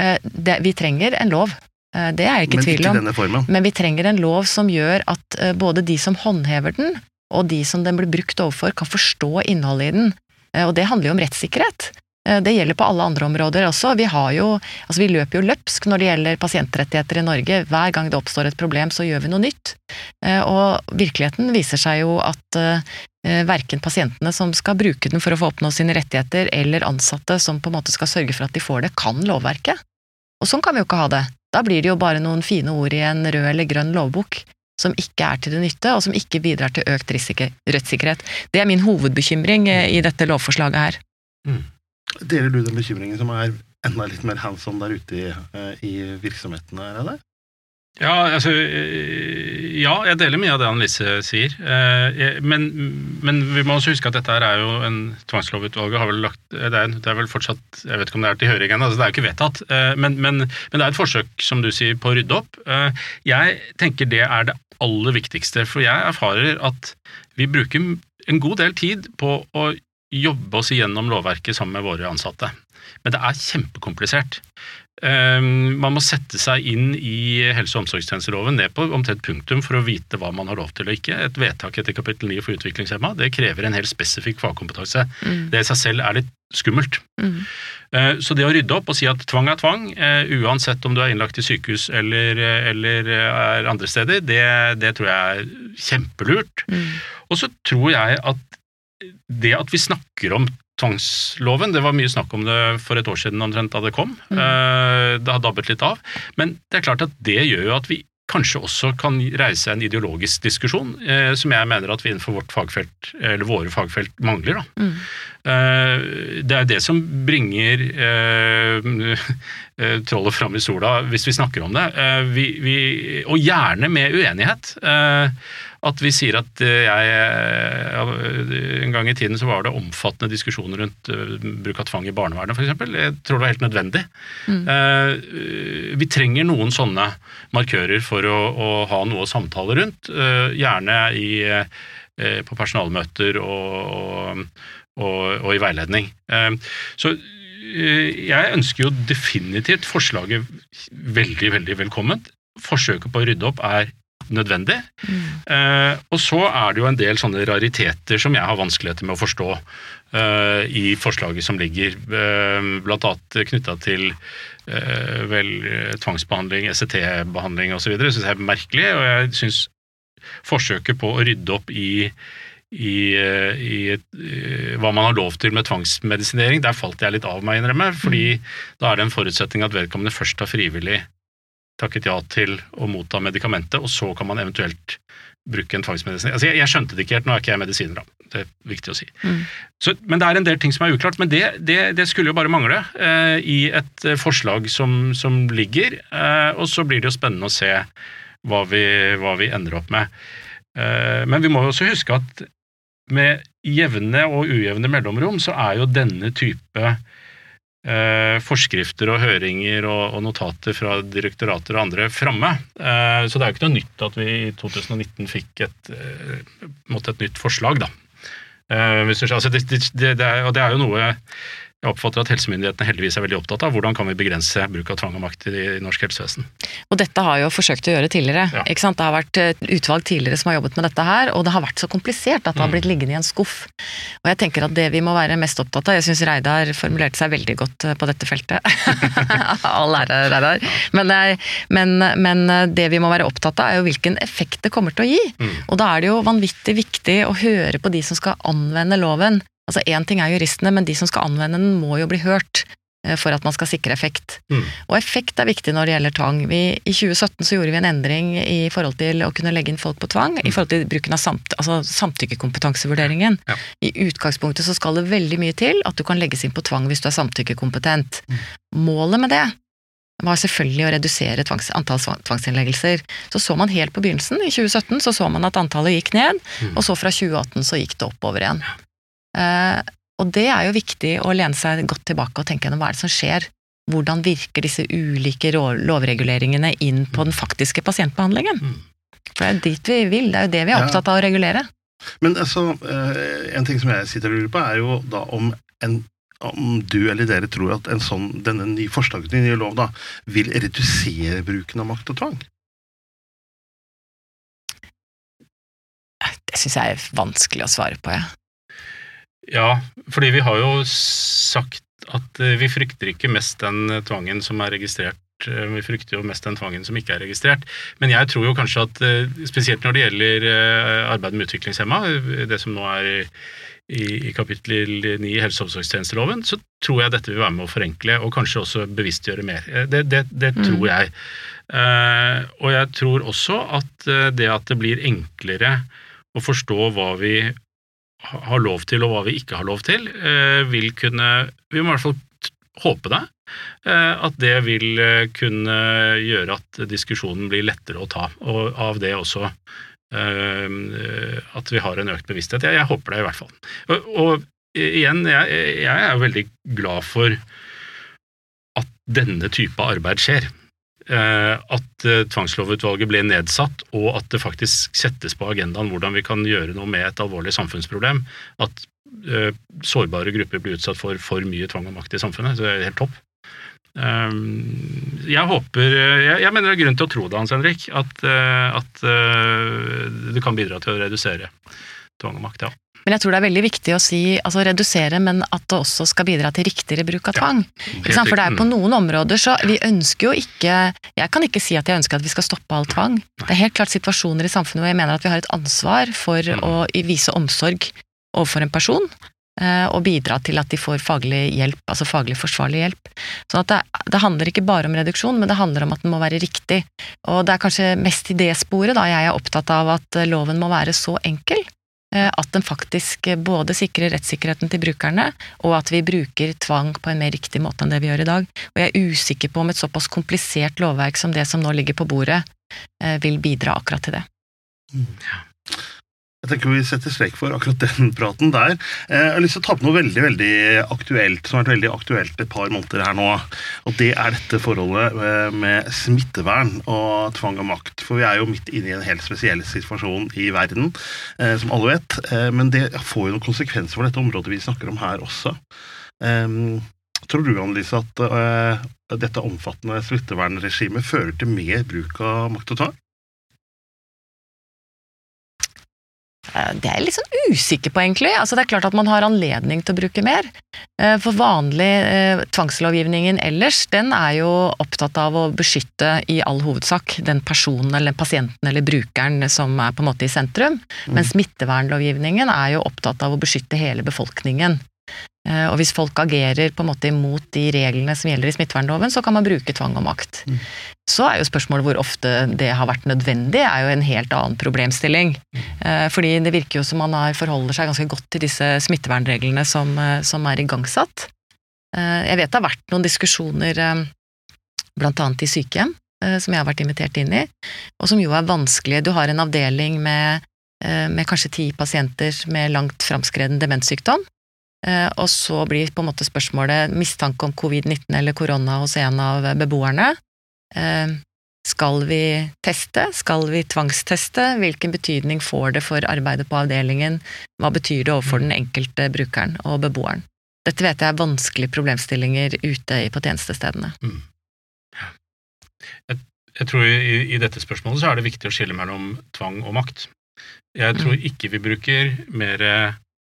Speaker 2: Eh, det, vi trenger en lov, Eh, det er jeg ikke i tvil
Speaker 1: ikke
Speaker 2: om.
Speaker 1: formen.
Speaker 2: Men vi trenger en lov som gjør at eh, både de som håndhever den, og de som den blir brukt overfor, kan forstå innholdet i den. Eh, Og det handler jo om rettssikkerhet. Eh, Det gjelder på alle andre områder også. Vi, jo, altså vi løper jo løpsk når det gjelder pasientrettigheter i Norge. Hver gang det oppstår et problem, så gjør vi noe nytt. Eh, Og virkeligheten viser seg jo at verken pasientene som skal bruke den for å få oppnå sine rettigheter, eller ansatte som på en måte skal sørge for at de får det, kan lovverket. Og sånn kan vi jo ikke ha det. Da blir det jo bare noen fine ord i en rød eller grønn lovbok som ikke er til det nytte, og som ikke bidrar til økt rettssikkerhet. Det er min hovedbekymring eh, i dette lovforslaget her.
Speaker 1: Deler du den bekymringen som er enda litt mer hands on der ute i, eh, i virksomhetene? Er det?
Speaker 3: Ja, altså, øh, ja, jeg deler mye av det Annelise sier. Eh, Men, men vi må også huske at dette er jo en Tvangslovutvalget har vel lagt det er, det er vel fortsatt Jeg vet ikke om det er til høring ennå, altså det er jo ikke vedtatt. Eh, Men, men, men det er et forsøk, som du sier, på å rydde opp. Eh, Jeg tenker det er det aller viktigste, for jeg erfarer at vi bruker en god del tid på å jobbe oss igjennom lovverket sammen med våre ansatte. Men det er kjempekomplisert. Um, man må sette seg inn i helse- og omsorgstjenesteloven ned på omtrent punktum for å vite hva man har lov til og ikke. Et vedtak etter kapittel 9 for utviklingshemma det krever en helt spesifikk fagkompetanse.
Speaker 2: Mm.
Speaker 3: Det i seg selv er litt skummelt.
Speaker 2: Mm.
Speaker 3: Eh, Så det å rydde opp og si at tvang er tvang, eh, uansett om du er innlagt i sykehus eller, eller eh, er andre steder, det, det tror jeg er kjempelurt.
Speaker 2: Mm.
Speaker 3: Og så tror jeg at det at vi snakker om tvangsloven, det var mye snakk om det for et år siden omtrent da det kom.
Speaker 2: Mm.
Speaker 3: Eh, Det har dabbet litt av. Men det er klart at det gjør jo at vi kanskje også kan reise en ideologisk diskusjon, eh, som jeg mener at vi innenfor vårt fagfelt, eller våre fagfelt, mangler. da.
Speaker 2: Mm.
Speaker 3: Eh, Det er det som bringer eh, eh, trollet fram i sola, hvis vi snakker om det. Eh, Vi, vi, og gjerne med uenighet. Eh, At vi sier at eh, jeg eh, En gang i tiden så var det omfattende diskusjoner rundt eh, bruk av tvang i barnevernet, f.eks. Jeg tror det var helt nødvendig.
Speaker 2: Mm.
Speaker 3: Vi trenger noen sånne markører for å, å ha noe å samtale rundt. Gjerne i, på personalmøter og, og, og, i veiledning. Så jeg ønsker jo definitivt forslaget veldig, veldig velkomment. Forsøket på å rydde opp er nødvendig.
Speaker 2: Mm.
Speaker 3: Eh, og så er det jo en del sånne rariteter som jeg har vanskeligheter med å forstå eh, i forslaget som ligger, uh, blant annet knytta til eh, vel eh, tvangsbehandling, SET-behandling osv. Det syns jeg er merkelig, og jeg syns forsøket på å rydde opp i i, eh, i eh, hva man har lov til med tvangsmedisinering, der falt jeg litt av, meg, innrømme. Fordi da er det en forutsetning at vedkommende først har frivillig takket ja til å motta medikamentet, og så kan man eventuelt bruke en tvangsmedisin. Altså, jeg, jeg skjønte det ikke helt, nå er ikke jeg medisiner, da. Det er viktig å si.
Speaker 2: Mm.
Speaker 3: Så, men det er en del ting som er uklart, men det, det, det skulle jo bare mangle eh, i et eh, forslag som, som ligger, eh, og så blir det jo spennende å se hva vi, hva vi ender opp med. Eh, men vi må jo også huske at med jevne og ujevne mellomrom så er jo denne type eh, forskrifter og høringer og, og notater fra direktorater og andre framme. Eh, så det er jo ikke noe nytt at vi i 2019 fikk et, eh, et nytt forslag, da. Eh, skjønner, altså det, det, det, er, og det er jo noe jeg oppfatter at helsemyndighetene heldigvis er veldig opptatt av hvordan kan vi begrense bruk av tvang og makt i norsk helsevesen.
Speaker 2: Og dette har jo forsøkt å gjøre tidligere.
Speaker 3: Ja.
Speaker 2: ikke sant? Det har vært et utvalg tidligere som har jobbet med dette her, og det har vært så komplisert at det har
Speaker 3: Mm.
Speaker 2: blitt liggende i en skuff. Og jeg tenker at det vi må være mest opptatt av Jeg syns Reidar formulerte seg veldig godt eh, på dette feltet. All ære, Reidar. Men, eh, men, men eh, det vi må være opptatt av, er jo hvilken effekt det kommer til å gi.
Speaker 3: Mm.
Speaker 2: Og da er det jo vanvittig viktig å høre på de som skal anvende loven. Altså Én ting er juristene, men de som skal anvende den, må jo bli hørt eh, for at man skal sikre effekt.
Speaker 3: Mm.
Speaker 2: Og effekt er viktig når det gjelder tvang. Vi, I 2017 så gjorde vi en endring i forhold til å kunne legge inn folk på tvang, i forhold til bruken av samt, altså samtykkekompetansevurderingen.
Speaker 3: Ja.
Speaker 2: I utgangspunktet så skal det veldig mye til at du kan legges inn på tvang hvis du er samtykkekompetent.
Speaker 3: Mm.
Speaker 2: Målet med det var selvfølgelig å redusere tvangs, antall tvang- tvangsinnleggelser. Så så man helt på begynnelsen, i 2017, så så man at antallet gikk ned,
Speaker 3: Mm.
Speaker 2: og så fra 2018 så gikk det oppover igjen. Eh, og det er jo viktig å lene seg godt tilbake og tenke gjennom hva er det som skjer. Hvordan virker disse ulike lovreguleringene inn på den faktiske pasientbehandlingen?
Speaker 3: Mm.
Speaker 2: For det er jo dit vi vil, det er jo det vi er opptatt av å regulere.
Speaker 1: Men altså, en ting som jeg sitter og lurer på, er jo da om, en, om du eller dere tror at en sånn, denne nye forslaget til ny lov da, vil redusere bruken av makt og tvang?
Speaker 2: Det syns jeg er vanskelig å svare på, jeg.
Speaker 3: Ja, fordi vi har jo sagt at eh, vi frykter ikke mest den tvangen som er registrert. eh, Vi frykter jo mest den tvangen som ikke er registrert. Men jeg tror jo kanskje at eh, spesielt når det gjelder arbeid med utviklingshemma, det som nå er i, i, kapittel 9 i helse- og omsorgstjenesteloven, så tror jeg dette vil være med å forenkle og kanskje også bevisstgjøre mer. Det, det, det
Speaker 2: Mm.
Speaker 3: tror jeg. Og jeg tror også at det at det blir enklere å forstå hva vi har lov til og hva vi ikke har lov til, eh, vil kunne Vi må i hvert fall håpe det. eh, At det vil eh, kunne gjøre at diskusjonen blir lettere å ta, og av det også at vi har en økt bevissthet. Jeg håper det, i hvert fall. Og, og igjen, jeg, jeg er veldig glad for at denne type arbeid skjer. Eh, At eh, tvangslovutvalget ble nedsatt, og at det faktisk settes på agendaen hvordan vi kan gjøre noe med et alvorlig samfunnsproblem. At eh, sårbare grupper blir utsatt for for mye tvang og makt i samfunnet. Så det er helt topp. Jeg håper jeg, mener det er grunn til å tro det, Hans Henrik, at, at det kan bidra til å redusere tvang og makt. ja.
Speaker 2: Men jeg tror det er veldig viktig å si altså redusere, men at det også skal bidra til riktigere bruk av tvang. Ja. For det er på noen områder så Vi ønsker jo ikke Jeg kan ikke si at jeg ønsker at vi skal stoppe all tvang. Det er helt klart situasjoner i samfunnet hvor jeg mener at vi har et ansvar for
Speaker 3: Mm.
Speaker 2: å vise omsorg overfor en person. eh, Og bidra til at de får faglig hjelp, altså faglig forsvarlig hjelp. Sånn at det, det handler ikke bare om reduksjon, men det handler om at den må være riktig. Og det er kanskje mest i det sporet da jeg er opptatt av at loven må være så enkel at den faktisk eh, både sikrer rettssikkerheten til brukerne, og at vi bruker tvang på en mer riktig måte enn det vi gjør i dag. Og jeg er usikker på om et såpass komplisert lovverk som det som nå ligger på bordet, eh, vil bidra akkurat til det.
Speaker 1: Jeg tenker vi setter strek for akkurat den praten der. Eh, Jeg har lyst til å ta opp noe veldig veldig aktuelt, som har vært veldig aktuelt et par måneder her nå. Og det er dette forholdet eh, med smittevern og tvang og makt. For vi er jo midt inne i en helt spesiell situasjon i verden, eh, som alle vet. Men det får jo noen konsekvenser for dette området vi snakker om her også. Tror du, Annelise, at dette omfattende smittevernregimet fører til mer bruk av makt og tvang?
Speaker 2: Det er jeg litt sånn usikker på, egentlig. Altså, det er klart at man har anledning til å bruke mer. Eh, For vanlig eh, tvangslovgivningen ellers, den er jo opptatt av å beskytte i all hovedsak den personen eller pasienten eller brukeren som er på en måte i sentrum.
Speaker 1: Mm.
Speaker 2: Men smittevernlovgivningen er jo opptatt av å beskytte hele befolkningen. Eh, Og hvis folk agerer på en måte imot de reglene som gjelder i smittevernloven, så kan man bruke tvang og makt.
Speaker 1: Mm.
Speaker 2: Så er jo spørsmålet hvor ofte det har vært nødvendig, er jo en helt annen problemstilling. Eh, Fordi det virker jo som man forholder seg ganske godt til disse smittevernreglene som, eh, som er igangsatt. Eh, Jeg vet det har vært noen diskusjoner blant annet i sykehjem, eh, som jeg har vært invitert inn i, og som jo er vanskelige. Du har en avdeling med, med kanskje ti pasienter med langt framskreden demenssykdom, og så blir på en måte spørsmålet mistanke om covid-19 eller korona hos en av beboerne. Eh, Skal vi teste? Skal vi tvangsteste? Hvilken betydning får det for arbeidet på avdelingen? Hva betyr det overfor den enkelte brukeren og beboeren? Dette vet jeg er vanskelige problemstillinger ute på tjenestestedene.
Speaker 3: Jeg tror i, i dette spørsmålet så er det viktig å skille mellom tvang og makt. Jeg tror
Speaker 2: Mm.
Speaker 3: ikke vi bruker mer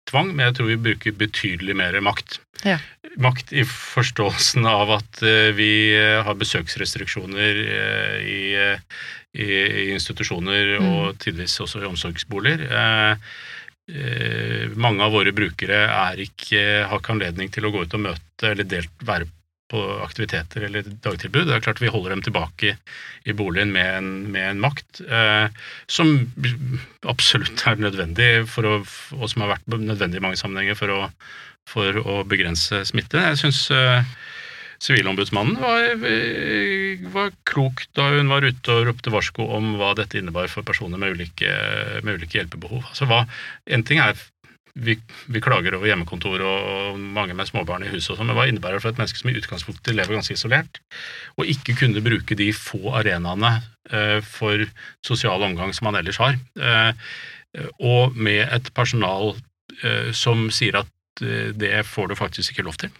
Speaker 3: tvang, men jeg tror vi bruker betydelig mer makt.
Speaker 2: Ja.
Speaker 3: Makt i forståelsen av at eh, vi eh, har besøksrestriksjoner eh, i, i, i institusjoner
Speaker 2: Mm.
Speaker 3: og tidvis også i omsorgsboliger. Mange av våre brukere er ikke, har ikke anledning til å gå ut og møte eller delt, være på aktiviteter eller dagtilbud. Det er klart vi holder dem tilbake i boligen med en, med en makt eh, som absolutt er nødvendig, å, og som har vært nødvendig i mange sammenhenger for å, for å begrense smitte. Jeg synes eh, Sivilombudsmannen var, eh, var klok da hun var ute og ropte varsko om hva dette innebar for personer med ulike, med ulike hjelpebehov. Altså hva, en ting er vi, vi klager over hjemmekontor og mange med småbarn i huset, sånn, men hva innebærer det for et menneske som i utgangspunktet lever ganske isolert, og ikke kunne bruke de få arenaene eh, for sosial omgang som man ellers har, eh, og med et personal eh, som sier at eh, det får du faktisk ikke lov til.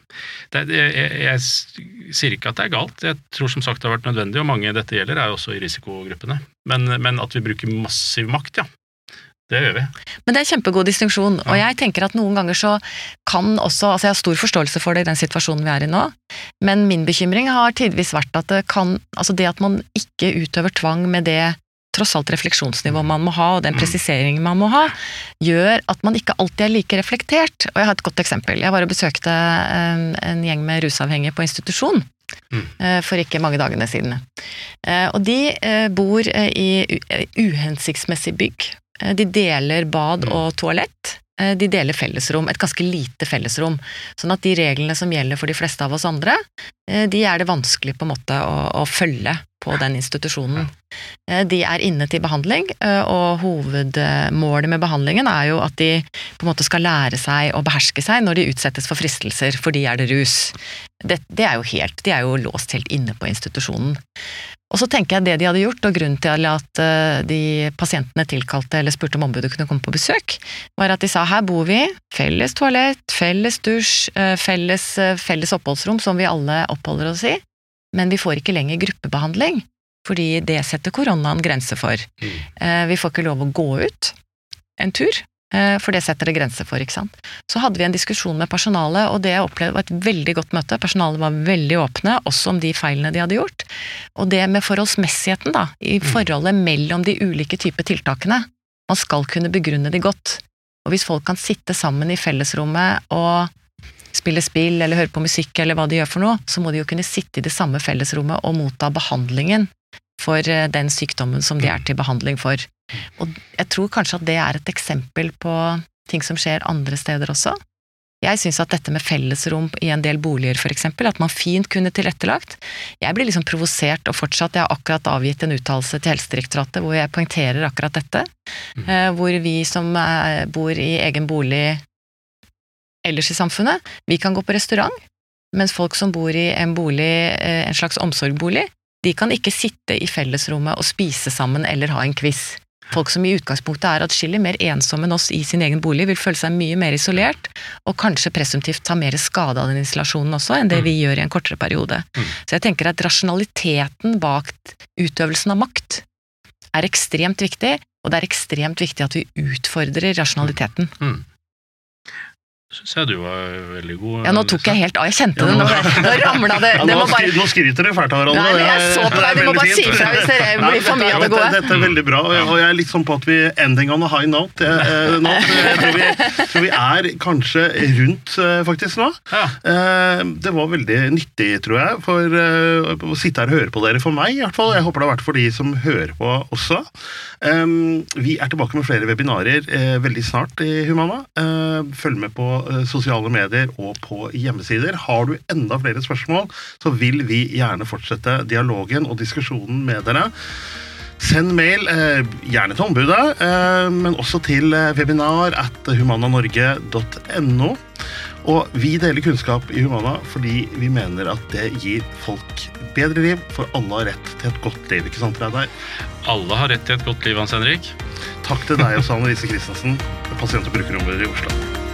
Speaker 3: Det, det, jeg, jeg sier ikke at det er galt, jeg tror som sagt det har vært nødvendig, og mange dette gjelder er også i risikogruppene, men, men at vi bruker massiv makt, ja. Det gjør vi.
Speaker 2: Men det er kjempegod distinksjon, og jeg tenker at noen ganger så kan også Altså jeg har stor forståelse for det i den situasjonen vi er i nå, men min bekymring har tidvis vært at det kan Altså det at man ikke utøver tvang med det tross alt refleksjonsnivået man må ha, og den
Speaker 3: Mm.
Speaker 2: presiseringen man må ha, gjør at man ikke alltid er like reflektert. Og jeg har et godt eksempel. Jeg var og besøkte en, en gjeng med rusavhengige på institusjon.
Speaker 3: Mm.
Speaker 2: eh, For ikke mange dagene siden. Eh, Og de eh, bor eh, i eh, uhensiktsmessig bygg. Eh, De deler bad
Speaker 3: Mm.
Speaker 2: og toalett. Eh, De deler fellesrom, et ganske lite fellesrom. Sånn at de reglene som gjelder for de fleste av oss andre, eh, de er det vanskelig på en måte å, å følge på den institusjonen. De er inne til behandling, eh, og hovedmålet med behandlingen er jo at de på en måte skal lære seg å beherske seg når de utsettes for fristelser, for de er det rus. Det, det er jo helt, de er jo låst helt inne på institusjonen. Og så tenker jeg det de hadde gjort, og grunnen til at eh, de pasientene tilkalte eller spurte om ombudet kunne komme på besøk, var at de sa her bor vi, felles toalett, felles dusj, eh, felles, eh, felles oppholdsrom som vi alle oppholder oss i, men vi får ikke lenger gruppebehandling, fordi det setter koronaen grenser for.
Speaker 3: Mm.
Speaker 2: Vi får ikke lov å gå ut en tur, for det setter det grenser for, ikke sant. Så hadde vi en diskusjon med personalet, og det jeg opplevde var et veldig godt møte. Personalet var veldig åpne, også om de feilene de hadde gjort. Og det med forholdsmessigheten, da, i forholdet mellom de ulike typer tiltakene. Man skal kunne begrunne de godt. Og hvis folk kan sitte sammen i fellesrommet og spille spill eller høre på musikk eller hva de gjør for noe, så må de jo kunne sitte i det samme fellesrommet og motta behandlingen for eh, den sykdommen som de er til behandling for. Og jeg tror kanskje at det er et eksempel på ting som skjer andre steder også. Jeg syns at dette med fellesrom i en del boliger, for eksempel, at man fint kunne tilrettelagt. Jeg blir liksom provosert, og fortsatt, jeg har akkurat avgitt en uttalelse til Helsedirektoratet hvor jeg poengterer akkurat dette.
Speaker 3: Mm.
Speaker 2: Eh, Hvor vi som eh, bor i egen bolig ellers i samfunnet, vi kan gå på restaurant, mens folk som bor i en bolig, eh, en slags omsorgsbolig, de kan ikke sitte i fellesrommet og spise sammen eller ha en quiz. Folk som i utgangspunktet er atskillig mer ensomme enn oss i sin egen bolig, vil føle seg mye mer isolert, og kanskje presumptivt ta mer skade av den isolasjonen også, enn det vi gjør i en kortere periode.
Speaker 3: Mm.
Speaker 2: Så jeg tenker at rasjonaliteten bak utøvelsen av makt er ekstremt viktig, og det er ekstremt viktig at vi utfordrer rasjonaliteten.
Speaker 3: Mm. Syns jeg du var veldig god.
Speaker 2: Ja, nå tok jeg helt av, jeg kjente det,
Speaker 1: Ja,
Speaker 2: nå,
Speaker 1: nå-
Speaker 2: nå ramla det.
Speaker 1: Ja, nå,
Speaker 2: bare...
Speaker 1: nå skryter dere fælt av hverandre.
Speaker 2: Nei, jeg så på deg, du må bare si ifra hvis det blir for mye av det gode.
Speaker 1: Dette er veldig bra, og jeg, er litt sånn på at vi ending on a high note. Eh, nå, jeg tror, vi, tror vi er kanskje rundt, eh, faktisk, nå.
Speaker 3: Ja.
Speaker 1: Eh, Det var veldig nyttig, tror jeg, for eh, å sitte her og høre på dere. For meg, i hvert fall. Jeg håper det har vært for de som hører på også. Um, Vi er tilbake med flere webinarer eh, veldig snart i Humana. Eh, Følg med på eh, sosiale medier og på hjemmesider. Har du enda flere spørsmål, så vil vi gjerne fortsette dialogen og diskusjonen med dere. Send mail, eh, gjerne til ombudet, eh, men også til eh, webinar at humananorge.no. Og vi deler kunnskap i Humana fordi vi mener at det gir folk bedre liv, for alle har rett til et godt liv. ikke sant, Reidar?
Speaker 3: Alle har rett til et godt liv, Hans Henrik.
Speaker 1: Takk til deg også, Anne Lise Christensen, pasient- og brukerombud i Oslo.